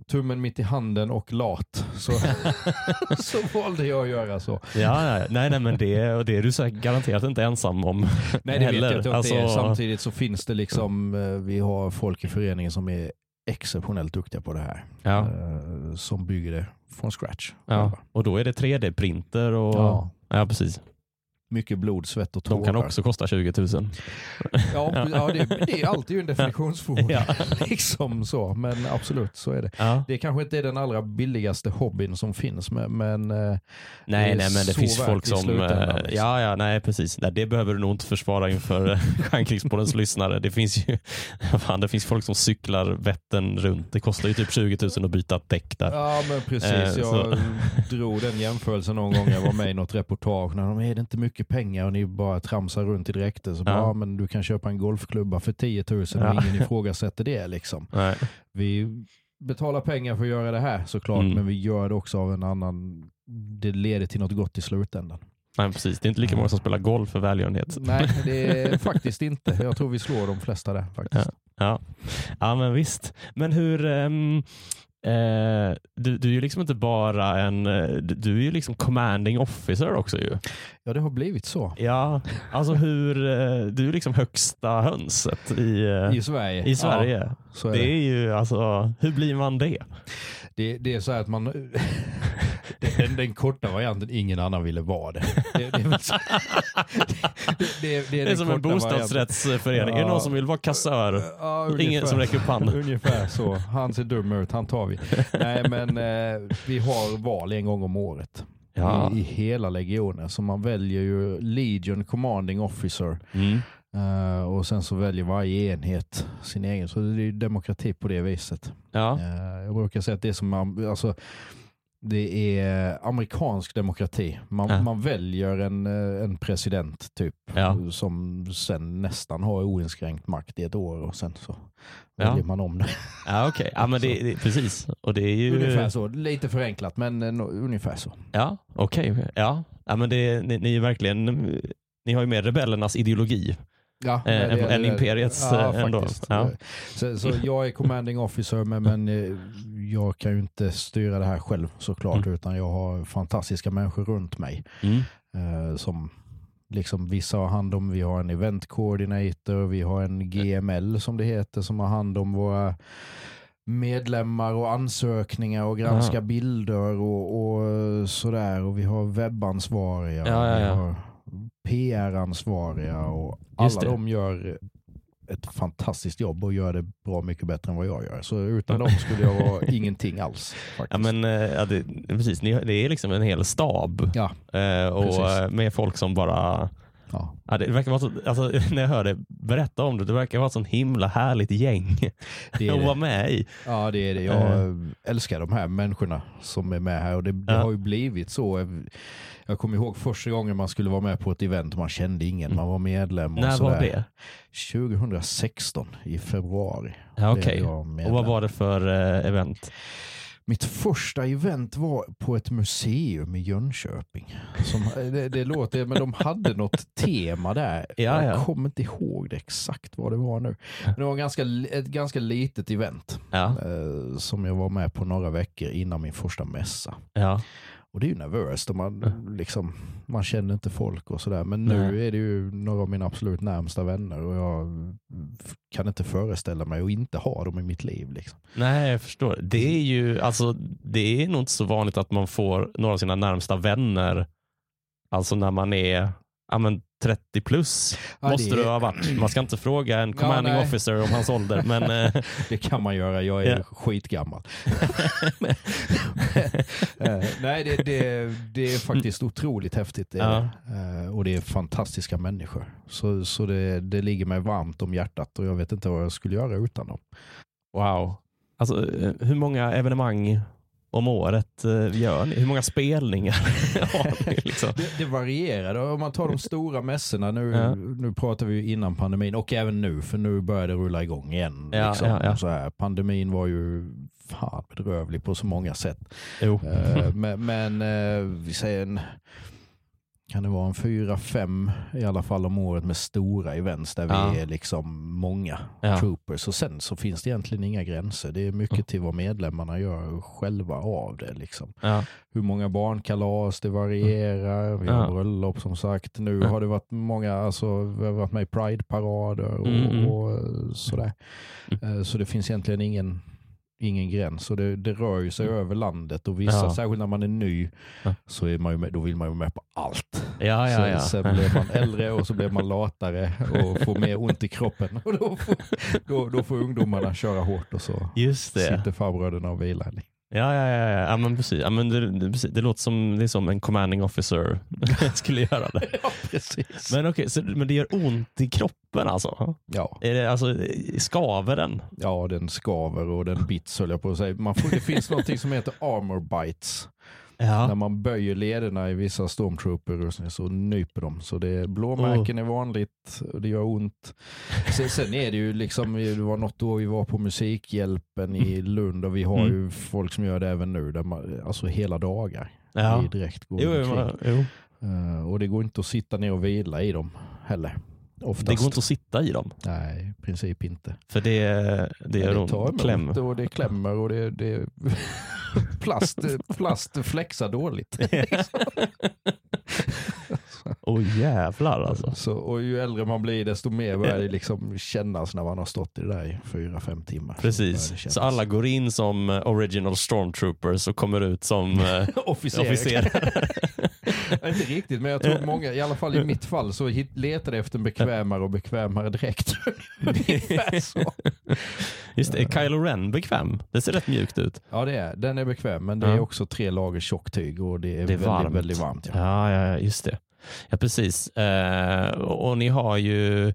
tummen mitt i handen och lat. Så, <laughs> så valde jag att göra så. Ja, nej, nej, men det, det är du säkert garanterat inte ensam om. Nej, det heller. vet jag inte. Alltså... Samtidigt så finns det liksom, eh, vi har folk i föreningen som är exceptionellt duktiga på det här. Ja. Eh, som bygger det från scratch. Ja. Och då är det 3D-printer och ja. ja, precis mycket blod, svett och tårar. De kan också kosta 20 000. <laughs> Ja, ja det, det är alltid en definitionsfråga. <laughs> Ja. <laughs> liksom så. Men absolut, så är det. Ja. Det kanske inte är den allra billigaste hobbyn som finns, men, men eh, nej, nej, men det finns folk som... Eh, liksom. Ja, ja, nej, precis. Nej, det behöver du nog inte försvara inför Stjärnkrigspoddens lyssnare. Det finns ju fan, det finns folk som cyklar vätten runt. Det kostar ju typ 20 000 att byta däck där. Ja, men precis. Eh, jag drog den jämförelsen någon gång jag var med i något reportage. När de, är det inte mycket mycket pengar och ni bara tramsar runt i dräkter. Så ja. men du kan köpa en golfklubba för 10 000 ja. och ingen <laughs> ifrågasätter det. Liksom. Nej. Vi betalar pengar för att göra det här såklart, mm. men vi gör det också av en annan... Det leder till något gott i slutändan. Nej, precis. Det är inte lika många som spelar golf för välgörenhet. <laughs> Nej, det är <laughs> faktiskt inte. Jag tror vi slår de flesta där faktiskt. Ja, ja. ja men visst. Men hur... Um, Eh, du, du är ju liksom inte bara en, eh, du är ju liksom commanding officer också ju. Ja, det har blivit så. Ja, alltså hur, eh, du är liksom högsta hönset i, eh, I Sverige. I Sverige. Ja, är det. det är ju alltså, hur blir man det? Det, det är så att man <laughs> den, den, korta varianten, ingen annan ville vara det. Det, det, är, så, <laughs> det, det är som en bostadsrättsförening. Ja. Är det någon som vill vara kassör? Ja, ingen som räcker upp handen. <laughs> Ungefär så. Han ser dum ut, han tar vi. Nej men eh, vi har val en gång om året. Ja. I, I, hela legionen. Så man väljer ju Legion Commanding Officer. Mm. Uh, och sen så väljer varje enhet sin egen. Så det är demokrati på det viset. Ja. Uh, jag brukar säga att det är som, alltså, det är amerikansk demokrati. Man, ja. man väljer en, eh, en president typ ja. som sen nästan har oinskränkt makt i ett år och sen så väljer man om det. <laughs> Ja, okej. Okay. Ja, men det, det, precis. Och det är ju... Ungefär så. Lite förenklat, men uh, ungefär så. Ja, okej. Okay. Ja. ja, men det, ni, ni är verkligen... Ni har ju med rebellernas ideologi. Ja, eh, det, än, imperiets ja, eh, ändå. Ja. Så, så, jag är commanding officer men, men eh, jag kan ju inte styra det här själv såklart mm. utan jag har fantastiska människor runt mig. Mm. Eh, som liksom vissa har hand om, vi har en event coordinator, vi har en GML som det heter som har hand om våra medlemmar och ansökningar och granska ja. bilder och, och, sådär. Och vi har webbansvariga. Ja, ja, PR-ansvariga och alla de gör ett fantastiskt jobb och gör det bra mycket bättre än vad jag gör. Så utan dem skulle jag vara <laughs> ingenting alls. Faktiskt. Ja, men, eh, ja, det, precis, det är liksom en hel stab Ja, eh, och precis. med folk som bara ja. Ja, det verkar vara så, alltså, <laughs> när jag hör dig berätta om det, det verkar vara ett sånt himla härligt gäng Det är <laughs> att vara med i. Ja, det är det. Jag älskar de här människorna som är med här och det, det Ja. har ju blivit så. Jag kommer ihåg första gången man skulle vara med på ett event och man kände ingen, man var medlem. Och När var sådär. det? 2016 i februari. Ja, okej. jag Och vad var det för eh, event? Mitt första event var på ett museum i Jönköping. Som, det, det låter, men de hade något tema där. Ja, jag ja. kommer inte ihåg det exakt vad det var nu. Men det var ganska, ett ganska litet event Ja, eh, som jag var med på några veckor innan min första mässa. Och det är ju nervöst och man, liksom, man känner inte folk och sådär. Men nu Nej. är det ju några av mina absolut närmsta vänner och jag kan inte föreställa mig att inte ha dem i mitt liv. Liksom. Nej, jag förstår. Det är ju alltså, det är nog inte så vanligt att man får några av sina närmsta vänner, alltså när man är ja, men 30 plus. Ja, måste det- du ha varit. Man ska inte fråga en commanding nej. officer om hans ålder, <laughs> men eh, Det kan man göra, jag är Ja. skitgammal. <laughs> Eh, Nej, det, det, det är faktiskt otroligt häftigt. Det Ja. Eh, Och det är fantastiska människor. Så, så det, det ligger mig varmt om hjärtat och jag vet inte vad jag skulle göra utan dem. wow. Alltså, hur många evenemang om året eh, gör ni? Hur många spelningar <laughs> har ni? Liksom? Det, det varierar. Om man tar de stora mässorna, nu, Ja. nu pratar vi innan pandemin och även nu, för nu börjar det rulla igång igen. Ja, liksom. ja, ja. Så här, pandemin var ju fan bedrövlig på så många sätt. Jo. Eh, men men eh, vi säger en, kan det vara en fyra, fem i alla fall om året med stora events där Ja. vi är liksom många Ja. troopers. Och sen så finns det egentligen inga gränser. Det är mycket till vad medlemmarna gör själva av det. Liksom. Ja. Hur många barnkalas, det varierar. Vi har bröllop som sagt. Nu har det varit många, alltså, vi har varit med i Pride-parader och, Mm, mm. och sådär. Eh, Så det finns egentligen ingen, ingen gräns. Och det, det rör ju sig över landet och vissa, Mm. Ja. särskilt när man är ny, Ja. så är man med, då vill man ju med på allt. Ja, ja, ja. Så, sen blir man äldre och så blir man latare och får mer ont i kroppen. Och då, får, då, då får ungdomarna köra hårt och så Just det. sitter farbröderna och vilar. Ja, ja, ja, ja. men precis. Ja, men det, det, precis. det låter som, det som en commanding officer <laughs> skulle göra det. <laughs> Ja, precis. Men okej, så, men det gör ont i kroppen alltså? Ja. Är det, alltså skaver den? Ja, den skaver och den bits höll jag på att säga. Man får, det finns någonting som heter armor bites. När Ja. man böjer lederna i vissa stormtrooper och så, så nyper de. Så det, blåmärken är vanligt och det gör ont. Sen, sen är det ju liksom, det var något år vi var på Musikhjälpen i Lund och vi har Mm. ju folk som gör det även nu. Där man, alltså hela dagar. ja. Direkt går Jo, men- jo. Eh, och det går inte att sitta ner och vila i dem heller. Oftast. Det går inte att sitta i dem. Nej, i princip inte. För det, det Ja, det tar emot Kläm. och det klämmer och det, det <laughs> plast, plast flexar dåligt. <laughs> <laughs> Åh jävlar alltså. Så, och ju äldre man blir desto mer börjar det liksom kännas när man har stått i det där i fyra, fem timmar. Precis. Så alla går in som eh, original stormtroopers och kommer ut som eh, officerare. officerare. Ja, inte riktigt, men jag tror många, i alla fall i mitt fall, så letade efter en bekvämare och bekvämare dräkt. <laughs> Just det, är Kylo Ren bekväm? Det ser rätt mjukt ut. Ja, det är, den är bekväm, men det är också tre lager tjocktyg och det är, Det är väldigt, varmt. väldigt varmt. Ja, ja, ja just det. Ja, precis. Eh, och, ni har ju,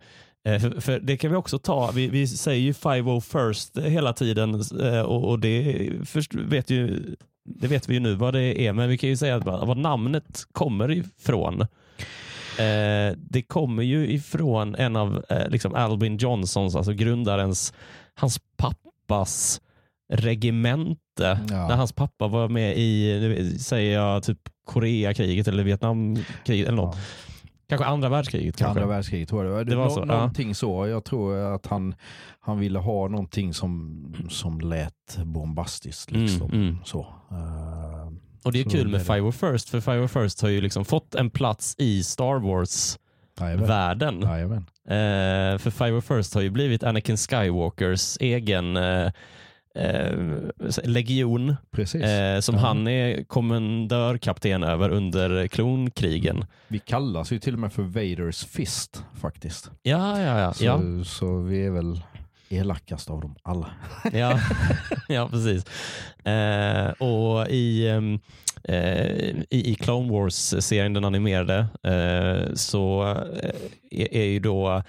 eh, för, för det kan vi också ta, vi, vi säger ju 5 first hela tiden eh, och, och det först, vet ju det vet vi ju nu vad det är, men vi kan ju säga att vad namnet kommer ifrån. Eh, det kommer ju ifrån en av eh, liksom Albin Johnsons, alltså grundarens, hans pappas regemente. Ja. När hans pappa var med i, säger jag, typ Koreakriget eller Vietnamkriget eller något. Ja. Kanske andra världskriget. Kanske. Andra världskriget tror jag det var. Det var Nå- så, ja. Någonting så. Jag tror att han, han ville ha någonting som, som lät bombastiskt. Liksom. Mm, mm. Så. Eh, Och det är kul med. 5 First, för 5 First har ju liksom fått en plats i Star Wars-världen. Eh, för 5 First har ju blivit Anakin Skywalkers egen eh, legion Precis. eh, som Ja. han är kommendörkapten över under klonkrigen. Vi kallas ju till och med för Vaders Fist faktiskt. Ja, ja, ja. Så, ja. så vi är väl elakast av dem alla. Ja, <laughs> ja precis. Eh, och i, ehm, eh, i, Clone Wars-serien, den animerade, eh, så eh, är, är ju då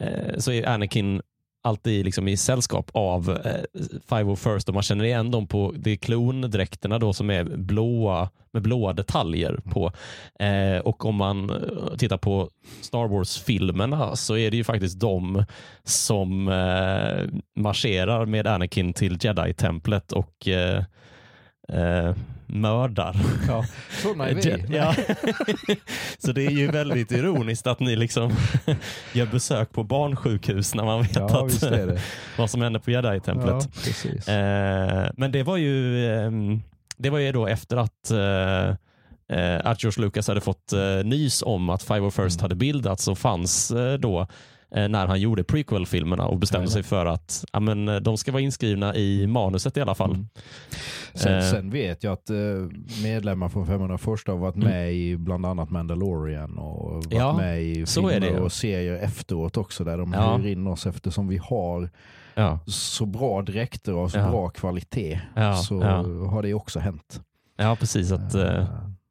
eh, så är Anakin alltid liksom i sällskap av eh, Five of First och man känner igen dem på det är klondräkterna då som är blåa med blåa detaljer på. Eh, och om man eh, tittar på Star Wars-filmerna så är det ju faktiskt de som eh, marscherar med Anakin till Jedi-templet och eh, eh, mördar. Ja, sådana är vi. Ja. <laughs> så det är ju väldigt ironiskt att ni liksom <laughs> gör besök på barnsjukhus när man vet Ja, att, det. <laughs> vad som händer på Jedi-templet. Ja. Eh, men det var ju ehm, det var ju då efter att eh, eh, att George Lucas hade fått nys om att Five First Mm. hade bildats och fanns då när han gjorde prequel-filmerna och bestämde sig för att ja, men, eh, de ska vara inskrivna i manuset i alla fall. Mm. Sen, Eh. sen vet jag att eh, medlemmar från 501 har varit Mm. med i bland annat Mandalorian och varit Ja, med i filmer och serier efteråt också där de Ja. hyr in oss eftersom vi har Ja, så bra dräkter och så bra kvalitet så har det också hänt. ja precis. Att, eh,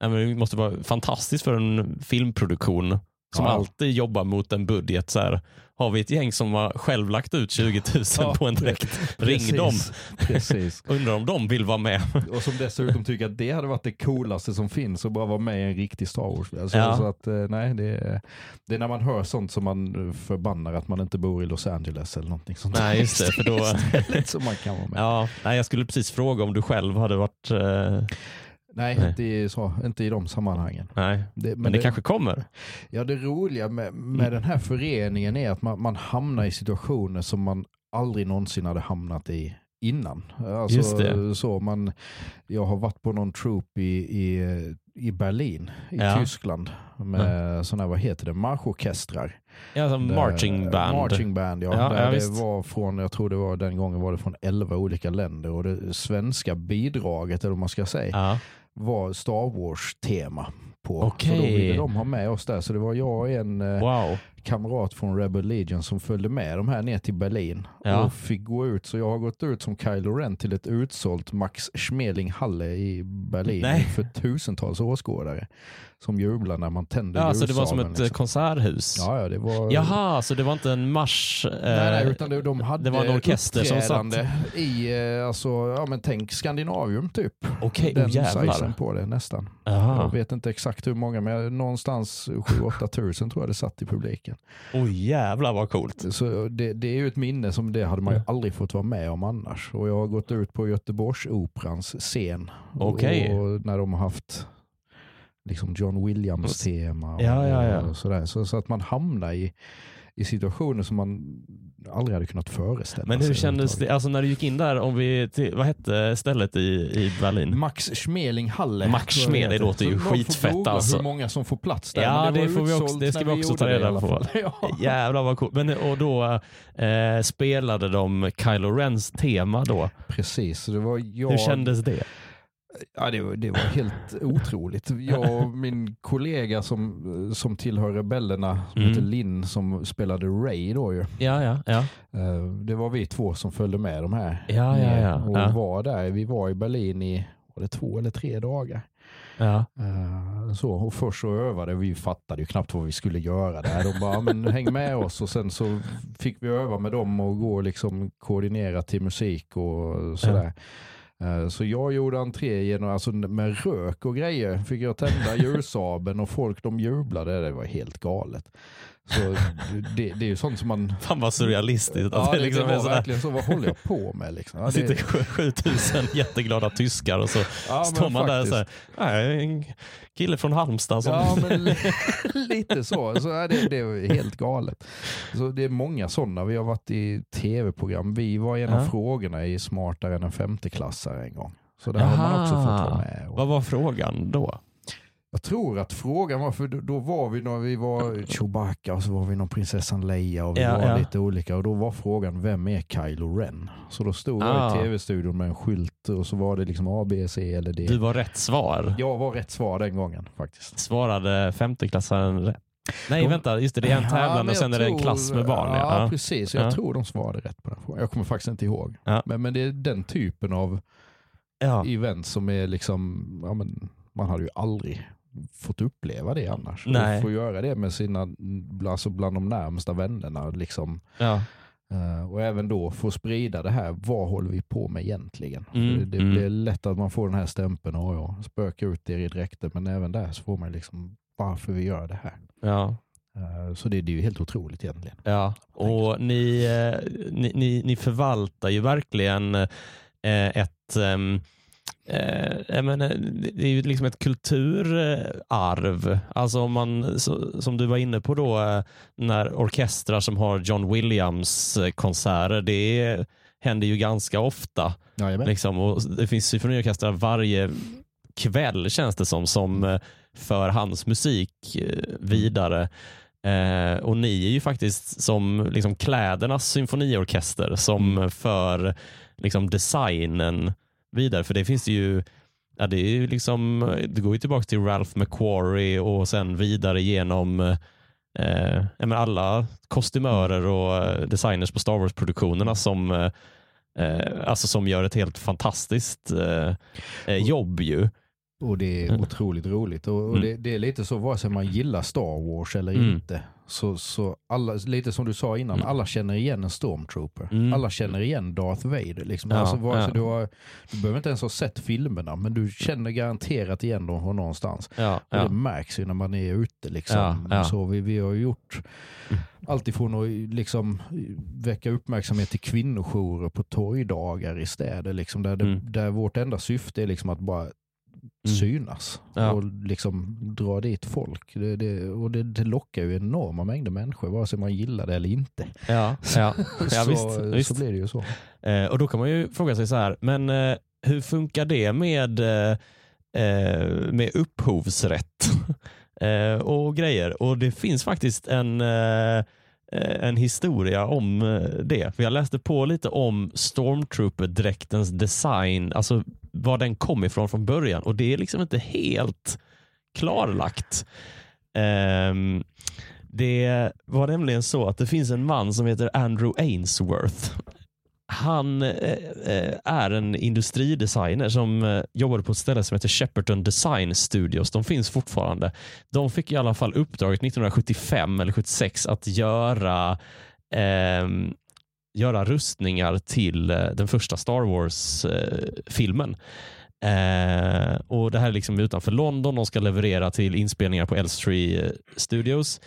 Eh, det måste vara fantastiskt för en filmproduktion som Ja. alltid jobbar mot en budget. Så här, har vi ett gäng som har själv lagt ut 20 000 Ja, på en dräkt, ring precis, dem. Precis. <laughs> Undrar om de vill vara med. Och som dessutom tycker att det hade varit det coolaste som finns att bara vara med i en riktig Star Wars. Alltså, Ja. så att, eh, nej, det, är, det är när man hör sånt som man förbannar att man inte bor i Los Angeles eller någonting sånt. Nej, just det. För då, <laughs> som man kan vara med. ja, nej, jag skulle precis fråga om du själv hade varit... Eh, Nej, Nej. Inte, i, så, inte i de sammanhangen. nej, Det, men, det, kanske kommer. Ja, det roliga med, med Mm. den här föreningen är att man, man hamnar i situationer som man aldrig någonsin hade hamnat i innan. Alltså, Just det. Så man, jag har varit på någon troop i, i, i Berlin i Ja. Tyskland med sådana, vad heter det, marschorkestrar. Ja, som Där- marching band. Marching band, ja. Ja, ja, det visst. var från, jag tror det var den gången var det från 11 olika länder och det svenska bidraget, eller vad man ska säga, Ja. Var Star Wars-tema på. Okej. Så då ville de ha med oss där. Så det var jag och en eh, Wow. Kamrat från Rebel Legion som följde med de här ner till Berlin Ja. och fick gå ut. Så jag har gått ut som Kylo Ren till ett utsålt Max Schmeling Halle i Berlin Nej. för tusentals åskådare som jublar när man tänder Ja, så det var som ett eh, liksom. konserthus? Ja, ja, det var... Jaha, så det var inte en marsch? eh, Nej, nej, utan det, de hade det var en orkester som uppträdande i, eh, alltså, ja men tänk Skandinavium typ. Okej, Den oh, sizen på det nästan. Jag Jaha. vet inte exakt hur många, men någonstans 7-8 tusen tror jag det satt i publiken. Oj jävlar vad coolt. Så det, det är ju ett minne som det hade man ju Mm. aldrig fått vara med om annars. Och jag har gått ut på Göteborgsoperans scen. Och när de har haft liksom John Williams tema och, Ja, ja, ja. och sådär. Så, så att man hamnar i, i situationer som man aldrig hade kunnat föreställa Men hur sig kändes det, alltså när du gick in där, om vi, till, vad hette stället i, i Berlin? Max Schmeling Halle. Max Schmeling låter ju skitfett, alltså. hur många som får plats där. Ja, Men det var får vi också- det ska vi också ta det reda på. <laughs> Ja. <laughs> Jävlar vad coolt. Men, och då eh, spelade de Kylo Rens tema då. Precis, det var jag. Hur kändes det? Ja, det, var, det var helt otroligt. Jag och <laughs> min kollega som, som tillhör rebellerna, som Mm. heter Linn, som spelade Ray då ju. Ja, ja, ja. Eh, Det var vi två som följde med de här. Ja, ja, ja, Och ja. var där. Vi var i Berlin i var det två eller tre dagar. ja. Eh, Så, och först så övade vi, fattade ju knappt vad vi skulle göra där. De bara, "Ja, men häng med oss och sen så fick vi öva med dem och gå och liksom koordinera till musik och sådär. Eh, Så jag gjorde entré genom, alltså med rök och grejer. Fick jag tända <laughs> ljussabeln och folk de jublade. Det var helt galet. Så det, det är ju sånt som man... Fan vad surrealistiskt. Ja, det, det liksom var sådär, verkligen så. Vad håller jag på med liksom? Ja, det sitter det, sju- 7000 jätteglada tyskar och så ja, står man där faktiskt. säger, nej, en kille från Halmstad som... Ja, men li- <laughs> lite så. så är det, det är helt galet. Så det är många sådana. Vi har varit i tv-program. Vi var en av frågorna i Smartare än en femteklassare en gång. Så där har man också fått vara med. Och, Vad var frågan då? Jag tror att frågan var, för då, var vi när vi var Chewbacca och så var vi någon prinsessan Leia och vi Ja, var ja. lite olika och då var frågan vem är Kylo Ren? Så då stod jag Ah. i tv-studion med en skylt och så var det liksom A, B, C eller D. Du var rätt svar. Jag var rätt svar den gången faktiskt. Svarade femteklassaren rätt? Nej, De- vänta. Just det, det är en Ja, tävlan men och sen jag är det en tror- klass med barn. Ja, Ja. precis. Jag Ja. tror de svarade rätt på den frågan. Jag kommer faktiskt inte ihåg. Men, men det är den typen av event som är liksom, ja, men, man hade ju aldrig fått uppleva det annars. Nej. Och få göra det med sina, alltså bland de närmsta vännerna. Liksom. Ja. Eh, och även då få sprida det här, vad håller vi på med egentligen? Mm, För det mm. blir lätt att man får den här stämpeln, och ja, spöka ut er i dräkter, men även där så får man liksom varför vi gör det här. Ja. Eh, så det, det är ju helt otroligt egentligen. Ja, och ni, eh, ni, ni, ni förvaltar ju verkligen ett ehm, eh, menar, det är ju liksom ett kulturarv. Alltså om man, så, som du var inne på då, eh, när orkestrar som har John Williams eh, konserter, det händer ju ganska ofta. Jajamän. Liksom, och det finns symfoniorkestrar varje kväll känns det som, som eh, för hans musik eh, vidare. Eh, och ni är ju faktiskt som liksom klädernas symfoniorkester som för liksom designen vidare. För det finns det ju Ja, det, är ju liksom, det går ju tillbaka till Ralph McQuarrie och sen vidare genom eh, alla kostymörer och eh, designers på Star Wars-produktionerna som, eh, eh, alltså som gör ett helt fantastiskt eh, eh, jobb. ju. Och det är otroligt roligt. Och, och Mm. det, det är lite så, vare sig man gillar Star Wars eller Mm. inte, så, så alla, lite som du sa innan, Mm. alla känner igen en stormtrooper. Mm. Alla känner igen Darth Vader. Liksom. Ja, alltså, ja. du, har, du behöver inte ens ha sett filmerna, men du känner garanterat igen dem någonstans. Ja, Och det märks ju när man är ute. Liksom. Så vi, vi har gjort allt ifrån att liksom, väcka uppmärksamhet till kvinnojourer på torgdagar i städer. Liksom, där, det, Mm. där vårt enda syfte är liksom att bara synas Ja. och liksom dra dit folk. Det, det, och det, det lockar ju enorma mängder människor, vare sig man gillar det eller inte. Ja, ja. <laughs> ja så, visst, visst. så blir det ju så. Eh, och då kan man ju fråga sig så här, men eh, hur funkar det med, eh, eh, med upphovsrätt <laughs> eh, och grejer? Och det finns faktiskt en, eh, Eh, en historia om eh, det. För jag läste på lite om Stormtrooper-dräktens design, alltså var den kom ifrån från början och det är liksom inte helt klarlagt. Um, det var nämligen så att det finns en man som heter Andrew Ainsworth. Han eh, eh, är en industridesigner som eh, jobbade på ett ställe som heter Shepperton Design Studios. De finns fortfarande. De fick i alla fall uppdraget 1975 eller 76 att göra eh, göra rustningar till eh, den första Star Wars-filmen. Eh, och Det här är liksom utanför London. De ska leverera till inspelningar på Elstree eh, Studios.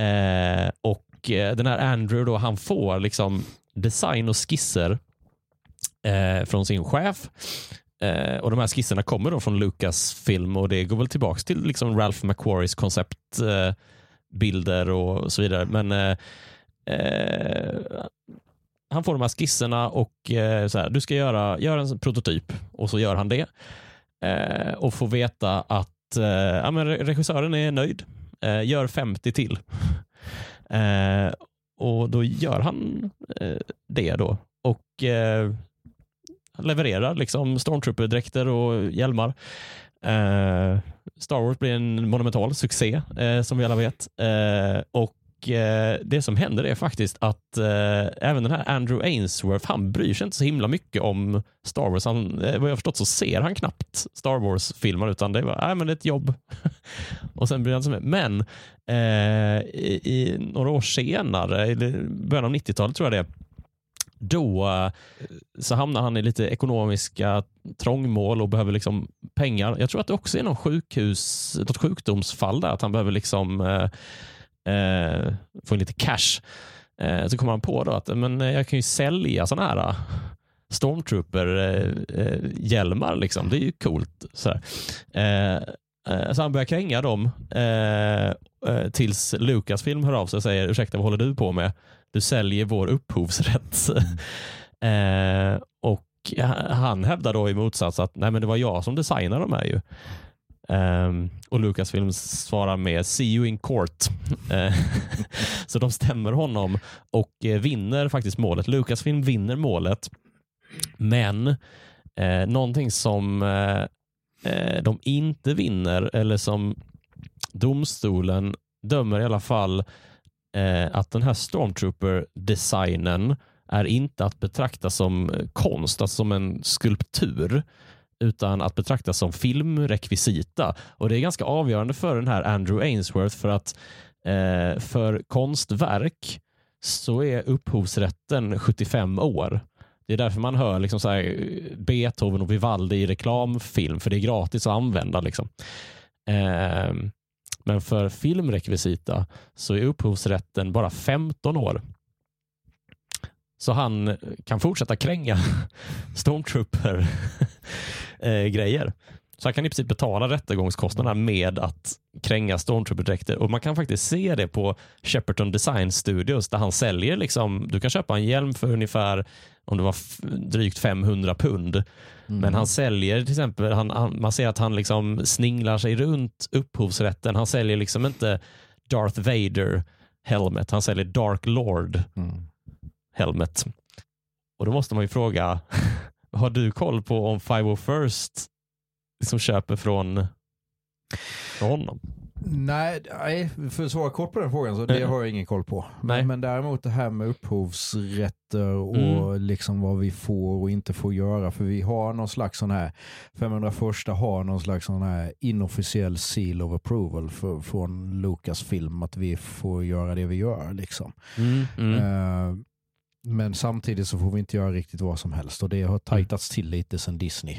Eh, och Den här Andrew då, han får liksom design och skisser eh, från sin chef. Eh, och De här skisserna kommer då från Lucasfilm och det går väl tillbaka till liksom Ralph McQuarries konceptbilder eh, och så vidare. Men eh, eh, han får de här skisserna och eh, så här, du ska göra, göra en prototyp och så gör han det. Eh, och får veta att eh, ja, men regissören är nöjd. Eh, gör 50 till. <laughs> Eh, och då gör han eh, det då. Och eh, levererar liksom stormtrooper-dräkter och hjälmar. Eh, Star Wars blir en monumental succé eh, som vi alla vet. Eh, och eh, Det som händer är faktiskt att eh, även den här Andrew Ainsworth, han bryr sig inte så himla mycket om Star Wars. Han, eh, vad jag förstått så ser han knappt Star Wars-filmer utan det är bara, äh, men det är ett jobb. <laughs> och sen bryr han sig med. Men eh, i, i några år senare, i början av 90-talet tror jag det är, då eh, så hamnar han i lite ekonomiska trångmål och behöver liksom pengar. Jag tror att det också är någon sjukhus, något sjukdomsfall där, att han behöver liksom eh, eh, få in lite cash. Eh, så kommer han på då att men, eh, jag kan ju sälja sådana här eh, stormtrooper-hjälmar. Eh, liksom. Det är ju coolt. Sådär. Eh, eh, så han börjar kränga dem eh, tills Lucasfilm hör av sig och säger ursäkta vad håller du på med? Du säljer vår upphovsrätt. <laughs> eh, och han hävdar då i motsats att nej men det var jag som designade de här ju. Um, och Lucasfilm svarar med “See you in court”. Eh, <laughs> så de stämmer honom och eh, vinner faktiskt målet. Lucasfilm vinner målet, men eh, någonting som eh, eh, de inte vinner, eller som domstolen dömer i alla fall eh, att den här Stormtrooper-designen är inte att betrakta som konst, alltså som en skulptur, utan att betraktas som filmrekvisita. Och Det är ganska avgörande för den här Andrew Ainsworth för att eh, för konstverk så är upphovsrätten 75 år. Det är därför man hör liksom så här Beethoven och Vivaldi i reklamfilm, för det är gratis att använda. Liksom. Eh, men för filmrekvisita så är upphovsrätten bara 15 år. Så han kan fortsätta kränga <laughs> Stormtrooper-grejer. Så han kan i princip betala rättegångskostnaderna med att kränga Stormtrooper-dräkter. Och man kan faktiskt se det på Shepperton Design Studios där han säljer, liksom, du kan köpa en hjälm för ungefär om det var drygt 500 pund. Mm. Men han säljer till exempel, han, han, man ser att han liksom sninglar sig runt upphovsrätten. Han säljer liksom inte Darth Vader helmet, han säljer Dark Lord mm. helmet. Och då måste man ju fråga, <laughs> har du koll på om 501st liksom köper från, från honom? Nej, nej, för att svara kort på den frågan så det har jag ingen koll på. Men, men däremot det här med upphovsrätter och mm. liksom vad vi får och inte får göra. För vi har någon slags sån här, 501 har någon slags sån här inofficiell seal of approval för, från Lucasfilm att vi får göra det vi gör. Liksom. Mm, mm. Uh, men samtidigt så får vi inte göra riktigt vad som helst och det har tajtats till lite sedan Disney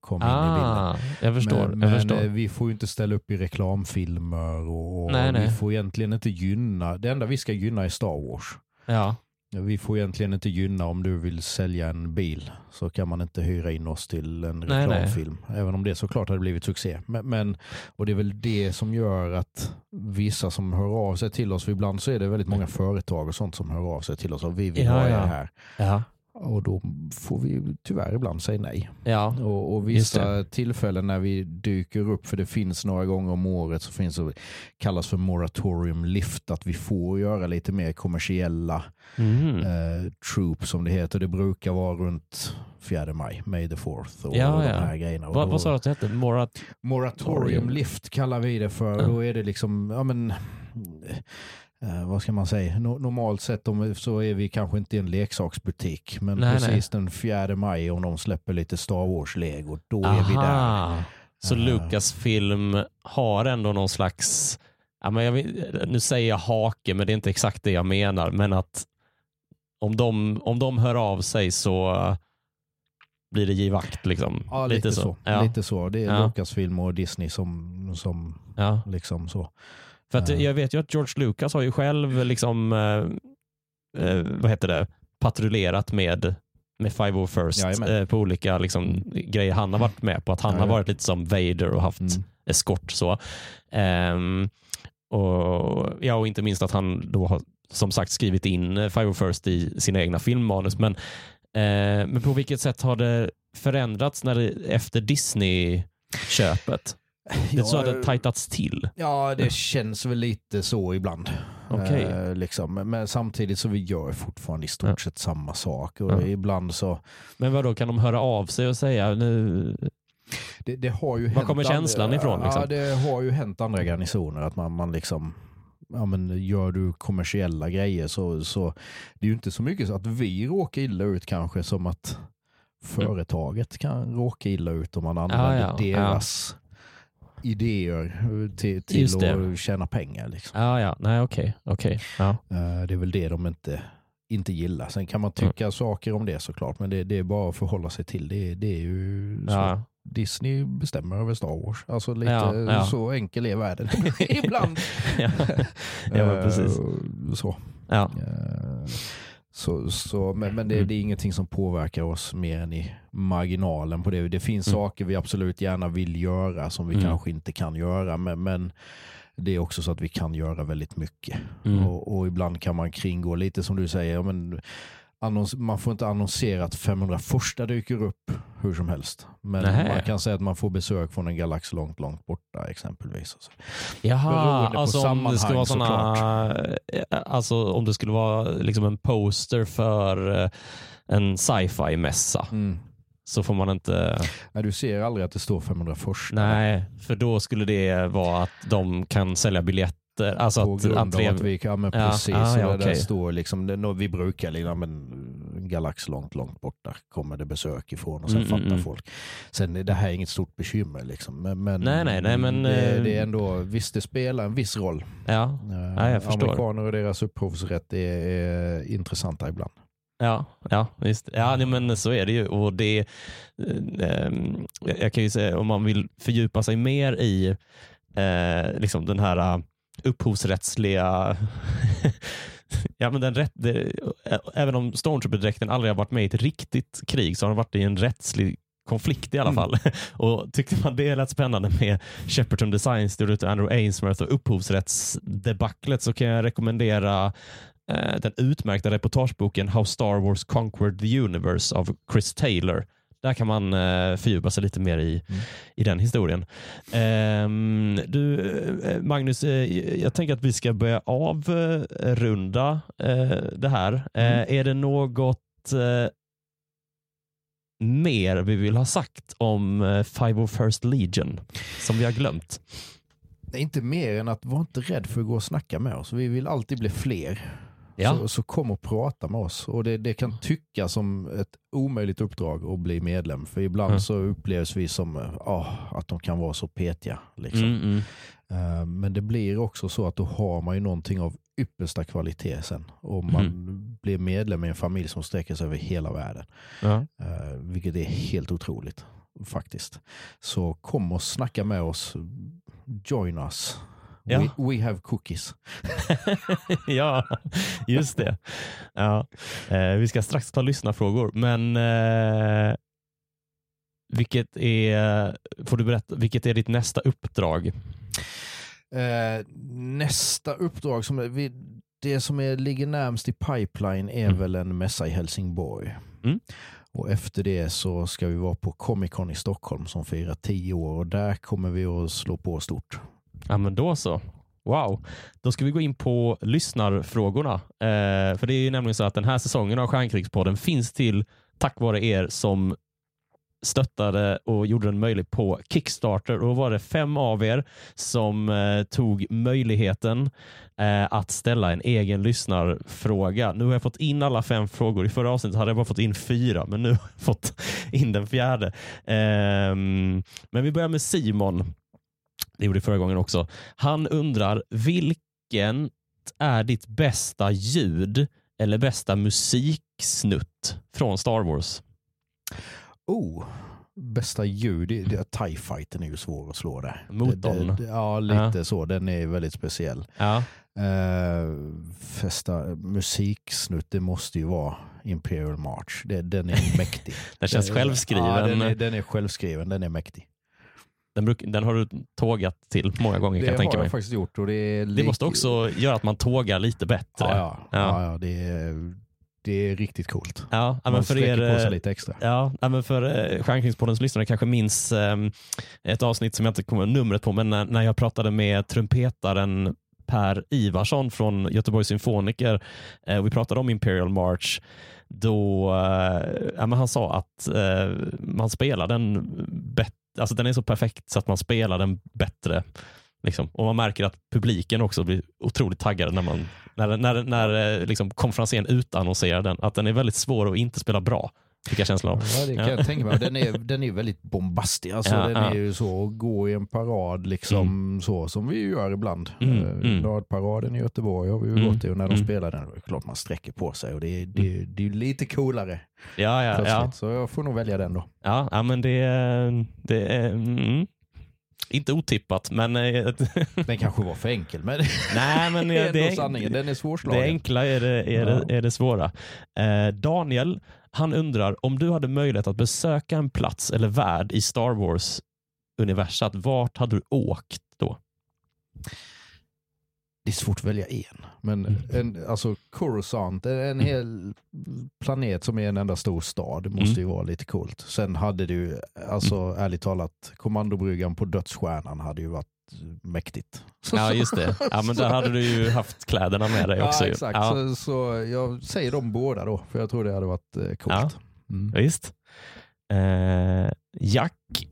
kom ah, in i bilden. Ah, jag förstår. Men, jag men förstår. Eh, vi får ju inte ställa upp i reklamfilmer och, och nej, nej. vi får egentligen inte gynna, det enda vi ska gynna är Star Wars. Ja. Vi får egentligen inte gynna om du vill sälja en bil så kan man inte hyra in oss till en reklamfilm. Nej, Även om det såklart hade blivit succé. Men, men, och det är väl det som gör att vissa som hör av sig till oss, för ibland så är det väldigt många företag och sånt som hör av sig till oss och vi vill ja, ha er här. Ja. Och då får vi tyvärr ibland säga nej. Ja, och, och vissa tillfällen när vi dyker upp, för det finns några gånger om året, så finns det kallas för moratorium lift, att vi får göra lite mer kommersiella mm. eh, troop som det heter. Det brukar vara runt 4 maj, May the 4th och, ja, och de här grejerna. Vad, vad sa du att det hette? Morat moratorium lift kallar vi det för. Mm. Då är det liksom, ja men eh, vad ska man säga, no normalt sett om, så är vi kanske inte i en leksaksbutik. Men nej, precis nej. den 4 maj om de släpper lite Star Wars-lego, då Aha. är vi där. Så uh. Lucasfilm har ändå någon slags, ja, men jag, nu säger jag hake, men det är inte exakt det jag menar, men att om de, om de hör av sig så blir det givakt. Liksom. Ja, lite, lite så. så. Ja. Lite så. Det är ja. Lucasfilm och Disney som, som ja. liksom så. För att jag vet ju att George Lucas har ju själv liksom, eh, eh vad heter det, patrullerat med med 501st eh, på olika liksom, mm. grejer han har varit med på. Att han ja, har varit lite som Vader och haft mm. eskort. Så. Um, och, ja, och inte minst att han då har som sagt skrivit in 501st i sina egna filmmanus. Men, eh, men på vilket sätt har det förändrats när det, efter Disney-köpet? Det är så att det tajtats till? Ja, det känns väl lite så ibland. Okay. Eh, liksom. Men samtidigt så vi gör fortfarande i stort ja. sett samma sak. Och ja. ibland så... Men vad då kan de höra av sig och säga nu... Det, det har ju Var kommer känslan andra, ifrån? Liksom? Ja, det har ju hänt andra garnisoner att man, man liksom ja, men gör du kommersiella grejer så, så det är ju inte så mycket så att vi råkar illa ut kanske som att företaget kan råka illa ut om man använder ja, ja, deras idéer till, till att tjäna pengar. Liksom. Ja, ja. Nej, okej. Okay. okay. Ja. Eh, det är väl det de inte, inte gillar. Sen kan man tycka mm. saker om det såklart, men det, det, är bara att förhålla sig till det. Det är ju. Ja. Disney bestämmer över Star Wars. Alltså lite ja, ja. så enkel är världen <laughs> ibland. <laughs> ja, ja precis. Uh, så. Ja. Så, så, men men det, mm. det, är ingenting som påverkar oss mer än i marginalen på det. Det finns mm. saker vi absolut gärna vill göra som vi mm. kanske inte kan göra. Men, men, det är också så att vi kan göra väldigt mycket. Mm. Och, och, ibland kan man kringgå lite som du säger. Men, annons, man får inte annonsera att 501 dyker upp hur som helst. Men Nähä. man kan säga att man får besök från en galax långt, långt borta exempelvis. Jaha, Beroende på alltså om det skulle vara såna, eh, alltså om det skulle vara liksom en poster för eh, en sci-fi mässa Mm. så får man inte... Nej, du ser aldrig att det står 501. Nej, för då skulle det vara att de kan sälja biljetter. Alltså På att grund entré... av att vi kan, men Ja, precis, ah, så ja, det där står liksom, det, vi brukar liksom, men en galax långt, långt borta kommer det besök ifrån och sen Mm, mm, fattar mm. folk. Sen det här är inget stort bekymmer liksom. Men, men, Nej, nej, nej, men, det, eh, det är ändå, visst det spelar en viss roll. Ja, Eh, Ja, jag förstår. Amerikaner och deras upphovsrätt är, är intressanta ibland. ja, ja, visst. Ja, nej, men så är det ju. Och det, eh, ehm, jag kan ju säga, om man vill fördjupa sig mer i eh, liksom den här upphovsrättsliga <laughs> Ja, men den rätt, det, även om Stormtrooper-dräkten aldrig har varit med i ett riktigt krig så har den varit i en rättslig konflikt i alla Mm. fall. <laughs> Och Tyckte man det lät spännande med Shepperton Design Studio och Andrew Ainsworth och upphovsrättsdebaclet så kan jag rekommendera eh, den utmärkta reportageboken How Star Wars Conquered the Universe av Chris Taylor. Där kan man eh, fördjupa sig lite mer i, Mm. i den historien. Ehm, du, eh, Magnus, eh, jag tänker att vi ska börja avrunda eh, det här. Eh, Mm. är det något eh, mer vi vill ha sagt om eh, Five of First Legion som vi har glömt? Det är inte mer än att var inte rädd för att gå och snacka med oss. Vi vill alltid bli fler. Ja. Så, så kom och prata med oss. Och det, det kan tyckas som ett omöjligt uppdrag att bli medlem. För ibland Mm. så upplevs vi som ah, att de kan vara så petiga. Liksom. Mm, mm. Eh, men det blir också så att då har man ju någonting av yppersta kvalitet sen. Och man Mm. blir medlem i en familj som sträcker sig över hela världen. Eh, vilket är helt otroligt faktiskt. Så kom och snacka med oss. Join us. Ja. We, we have cookies. <laughs> ja, just det. Ja. Eh, vi ska strax ta lyssnarfrågor, men eh, vilket är, får du berätta, vilket är ditt nästa uppdrag? Eh, nästa uppdrag, som vi, det som är, ligger närmst i pipeline är Mm. väl en mässa i Helsingborg. Mm. Och efter det så ska vi vara på Comic Con i Stockholm som firar tio år och där kommer vi att slå på stort. Ja, men då så. Wow. Då ska vi gå in på lyssnarfrågorna. Eh, för det är ju nämligen så att den här säsongen av Stjärnkrigspodden finns till tack vare er som stöttade och gjorde den möjlig på Kickstarter. Och då var det fem av er som eh, tog möjligheten eh, att ställa en egen lyssnarfråga. Nu har jag fått in alla fem frågor. I förra avsnittet hade jag bara fått in fyra, men nu har jag fått in den fjärde. Eh, men vi börjar med Simon. Det gjorde förra gången också. Han undrar, vilken är ditt bästa ljud eller bästa musiksnutt från Star Wars? Oh, bästa ljud, det, det, TIE fighten är ju svår att slå där. Motorn. Det, det, ja, lite så. Den är väldigt speciell. Ja, Uh, fästa musiksnutt, det måste ju vara Imperial March. Det, den är mäktig. <laughs> den känns självskriven. Ja, den, är, den är självskriven, den är mäktig. Den, bruk, den har du tågat till många gånger Det kan jag har tänka jag mig. faktiskt gjort. Och det, Det måste också göra att man tågar lite bättre. Ja, ja. Ja. ja. ja, det, är, det är riktigt coolt. Ja, Man men för er, på sig eh, lite extra. Ja, men för eh, Stjärnkringspoddens lyssnare kanske minns eh, ett avsnitt som jag inte kommer numret på, men när, när jag pratade med trumpetaren Per Ivarsson från Göteborgs symfoniker. Eh, vi pratade om Imperial March. Då, eh, han sa att eh, man spelar den bättre, alltså den är så perfekt så att man spelar den bättre. Liksom. Och man märker att publiken också blir otroligt taggade när, man, när, när, när eh, liksom, konferensen utannonserar den. Att den är väldigt svår att inte spela bra. Fick jag känslan av. Ja, det kan Ja. jag tänka mig. Den är, den är väldigt bombastisk. Alltså, Ja, den ja. är ju så att gå i en parad liksom så som vi gör ibland. Mm, Eh, mm. Radparaden i Göteborg har vi ju Mm, gått i och när de mm. spelar den är det klart man sträcker på sig och det är, det, är- det är ju lite coolare Ja, ja, plötsligt. ja. Så jag får nog välja den då. ja, ja men det, det är mm, inte otippat, men eh, <laughs> Den kanske var för enkel men <laughs> nej, men det är ändå det, är, sanningen. Den är svårslagen. det enkla är det, är, det, är det svåra. Eh, Daniel, han undrar om du hade möjlighet att besöka en plats eller värld i Star Wars-universat, vart hade du åkt då? det är svårt att välja en. Men Mm. en, alltså Coruscant, en, en hel planet som är en enda stor stad, det måste Mm. ju vara lite coolt. Sen hade ju, alltså ärligt talat, kommandobryggan på dödsstjärnan hade ju varit mäktigt. Ja, <laughs> just det. Ja, men där hade du ju haft kläderna med dig också. Ja, exakt. Ja, Så, så jag säger de båda då, för jag tror det hade varit eh, coolt. Mm. visst. Eh, Jack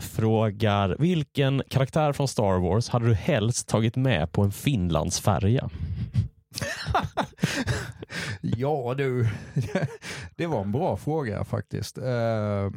frågar, vilken karaktär från Star Wars hade du helst tagit med på en Finlandsfärja? <laughs> Ja du, <laughs> det var en bra fråga faktiskt. Eh,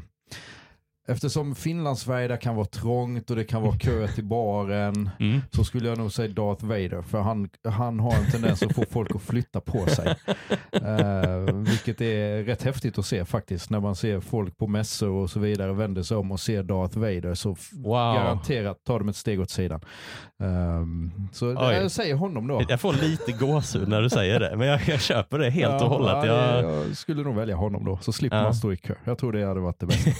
Eftersom Finlandssverige där kan vara trångt och det kan vara kö till baren <laughs> Mm. så skulle jag nog säga Darth Vader för han, han har en tendens att få folk att flytta på sig. <laughs> Eh, vilket är rätt häftigt att se faktiskt när man ser folk på mässor och så vidare vänder sig om och ser Darth Vader så Wow. garanterat tar de ett steg åt sidan. Ehm, så Oj. jag säger honom då. Jag får lite gåshud när du säger det, men jag, jag köper det helt och hållet. Ja, Jag, jag skulle nog välja honom då, så slipper Ja. man stå i kö. Jag tror det hade varit det bästa.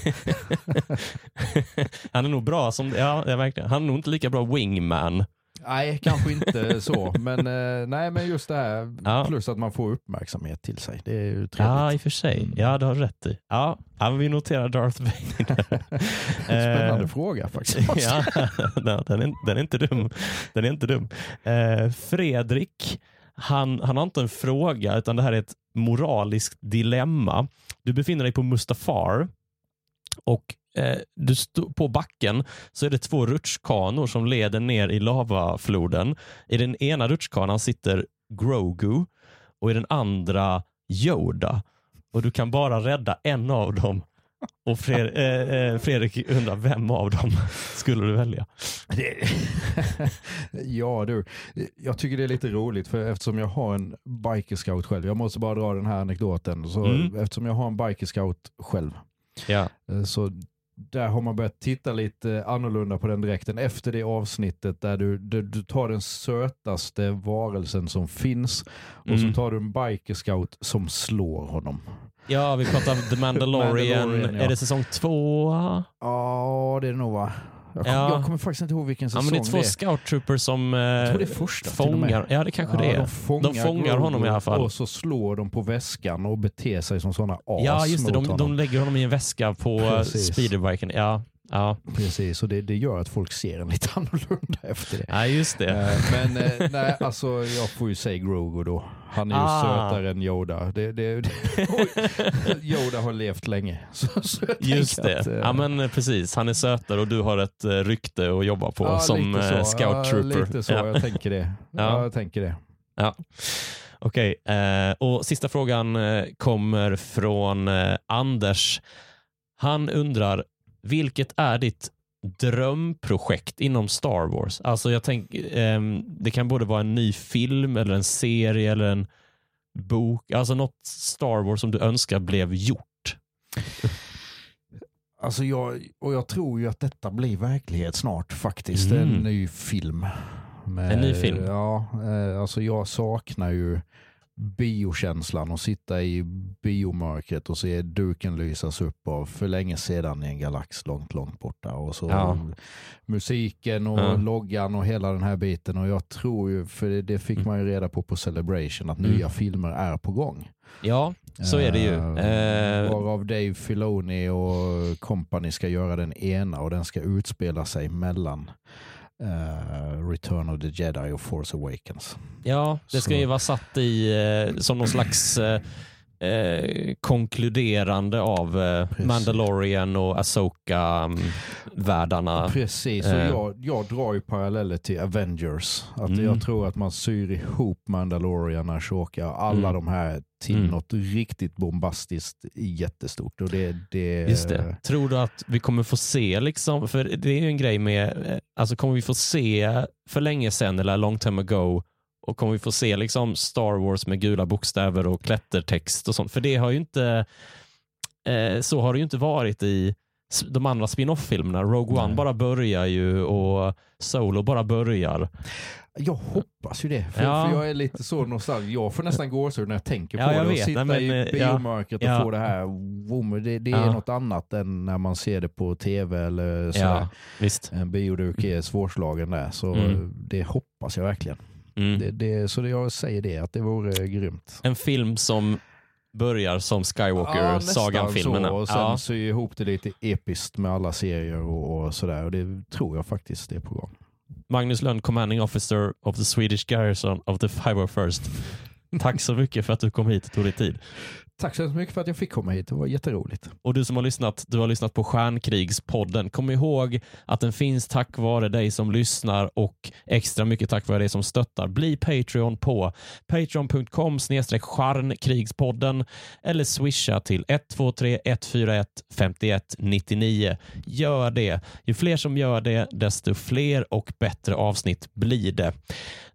<laughs> <laughs> han är nog bra som, ja, ja verkligen. Han är nog inte lika bra wingman. nej, kanske inte så, men, eh, nej, men just det här, Ja. plus att man får uppmärksamhet till sig. Det är ju Ja, trevligt. i och för sig. Mm. Ja, du har rätt i. Ja, ja vi noterar Darth Vader. <laughs> Spännande Eh, fråga faktiskt. <laughs> ja, ja, den, är, den är inte dum. Den är inte dum. Eh, Fredrik, han, han har inte en fråga, utan det här är ett moraliskt dilemma. Du befinner dig på Mustafar och eh, du på backen så är det två rutschkanor som leder ner i lavafloden. I den ena rutschkanan sitter Grogu och i den andra Yoda. Och du kan bara rädda en av dem. Och Fred, <laughs> eh, eh, Fredrik undrar vem av dem skulle du välja? <laughs> Ja du, jag tycker det är lite roligt för eftersom jag har en biker scout själv, jag måste bara dra den här anekdoten, så Mm. eftersom jag har en biker scout själv Ja. Eh, Så där har man börjat titta lite annorlunda på den dräkten efter det avsnittet där du, du, du tar den sötaste varelsen som finns och Mm. så tar du en biker scout som slår honom. ja, vi pratar The Mandalorian. <laughs> Mandalorian, ja. Är det säsong två? Ja, det är det nog va? Jag, kom, Ja. jag kommer faktiskt inte ihåg vilken Ja, säsong men det är två det är. scout troopers som eh, Jag tror det är första och med. fångar. Ja, det kanske det är. de fångar, De fångar honom i alla fall. Och så slår de på väskan och beter sig som sådana as Ja, just det. De, de lägger honom i en väska på eh, Precis. speederbiken. Ja, ja. Precis, och det, det gör att folk ser en lite <laughs> annorlunda efter det. ja, just det. Eh, Men eh, nej, alltså jag får ju säga Grogu då. Han är ju Ah. sötare än Yoda. Det, det, det, <laughs> Yoda har levt länge. <laughs> Så, så Just det. att, eh, Ja, men precis. Han är sötare och du har ett rykte att jobba på ja, som så. scout Ja, trooper. lite så, Ja. jag tänker det. Ja. Ja. jag tänker det. Ja. Okej, eh, och sista frågan kommer från Anders. Han undrar, vilket är ditt drömprojekt inom Star Wars? Alltså jag tänker, ehm, det kan både vara en ny film eller en serie eller en bok. Alltså något Star Wars som du önskar blev gjort. <laughs> Alltså jag, och jag tror ju att detta blir verklighet snart faktiskt. Mm. En ny film. Med, En ny film? Ja, eh, alltså jag saknar ju biokänslan och sitta i biomörkret och se duken lysas upp av för länge sedan i en galax långt, långt borta. Och så Ja. musiken och Ja. loggan och hela den här biten. Och jag tror ju, för det, fick man ju reda på på Celebration, att Mm. nya filmer är på gång. Ja, så är det ju. Eh, Varav Dave Filoni och company ska göra den ena och den ska utspela sig mellan eh, Return of the Jedi och Force Awakens. Ja, det ska Så- ju vara satt i eh, som någon slags eh, konkluderande av. Mandalorian och Asoka-världarna. Precis, och jag, jag drar ju paralleller till Avengers. Att Mm. Jag tror att man syr ihop Mandalorian, Ashoka alla Mm. de här till Mm. något riktigt bombastiskt jättestort. Och det, det, Just det. Tror du att vi kommer få se, liksom, för det är ju en grej med, eh, alltså kommer vi få se för länge sedan eller long time ago och kommer vi få se liksom Star Wars med gula bokstäver och klättertext och sånt? För det har ju inte, eh, så har det ju inte varit i de andra spin-off-filmerna. Rogue One Nej. bara börjar ju och Solo bara börjar. Jag hoppas ju det, för, Ja. för jag är lite så nostalgisk. Jag får nästan gåshud när jag tänker Ja, på jag det. Och vet. sitta Nej, men, i eh, ja. biomörkret och Ja. få det här, boom, det, det är Ja. något annat än när man ser det på tv eller sådär. Ja. En bioduk är svårslagen där, så Mm. det hoppas jag verkligen. Mm. Det, det, så jag säger det, att det vore grymt. En film som börjar som Skywalker-sagan-filmerna. så, och sen ja. sy ihop det lite episkt med alla serier och, och sådär. Och det tror jag faktiskt är på gång. Magnus Lönn, commanding officer of the Swedish garrison of the 501st. Tack så mycket för att du kom hit och tog dig tid. Tack så mycket för att jag fick komma hit. Det var jätteroligt. Och du som har lyssnat, du har lyssnat på Stjärnkrigspodden. Kom ihåg att den finns tack vare dig som lyssnar och extra mycket tack vare dig som stöttar. Bli Patreon på patreon.com stjärnkrigspodden eller swisha till 123 141 51 99. Gör det. Ju fler som gör det, desto fler och bättre avsnitt blir det.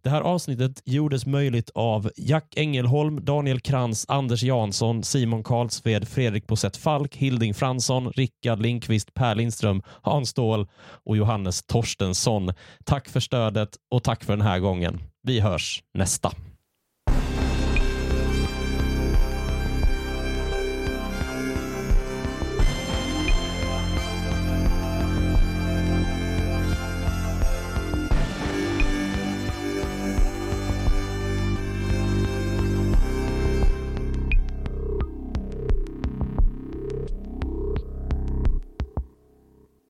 Det här avsnittet gjordes möjligt av Jack Engelholm, Daniel Krantz, Anders Jansson, Simon Karlsved, Fredrik Bosett Falk, Hilding Fransson, Rickard Linkvist, Per Lindström, Hans Ståhl och Johannes Torstensson. Tack för stödet och tack för den här gången. Vi hörs nästa.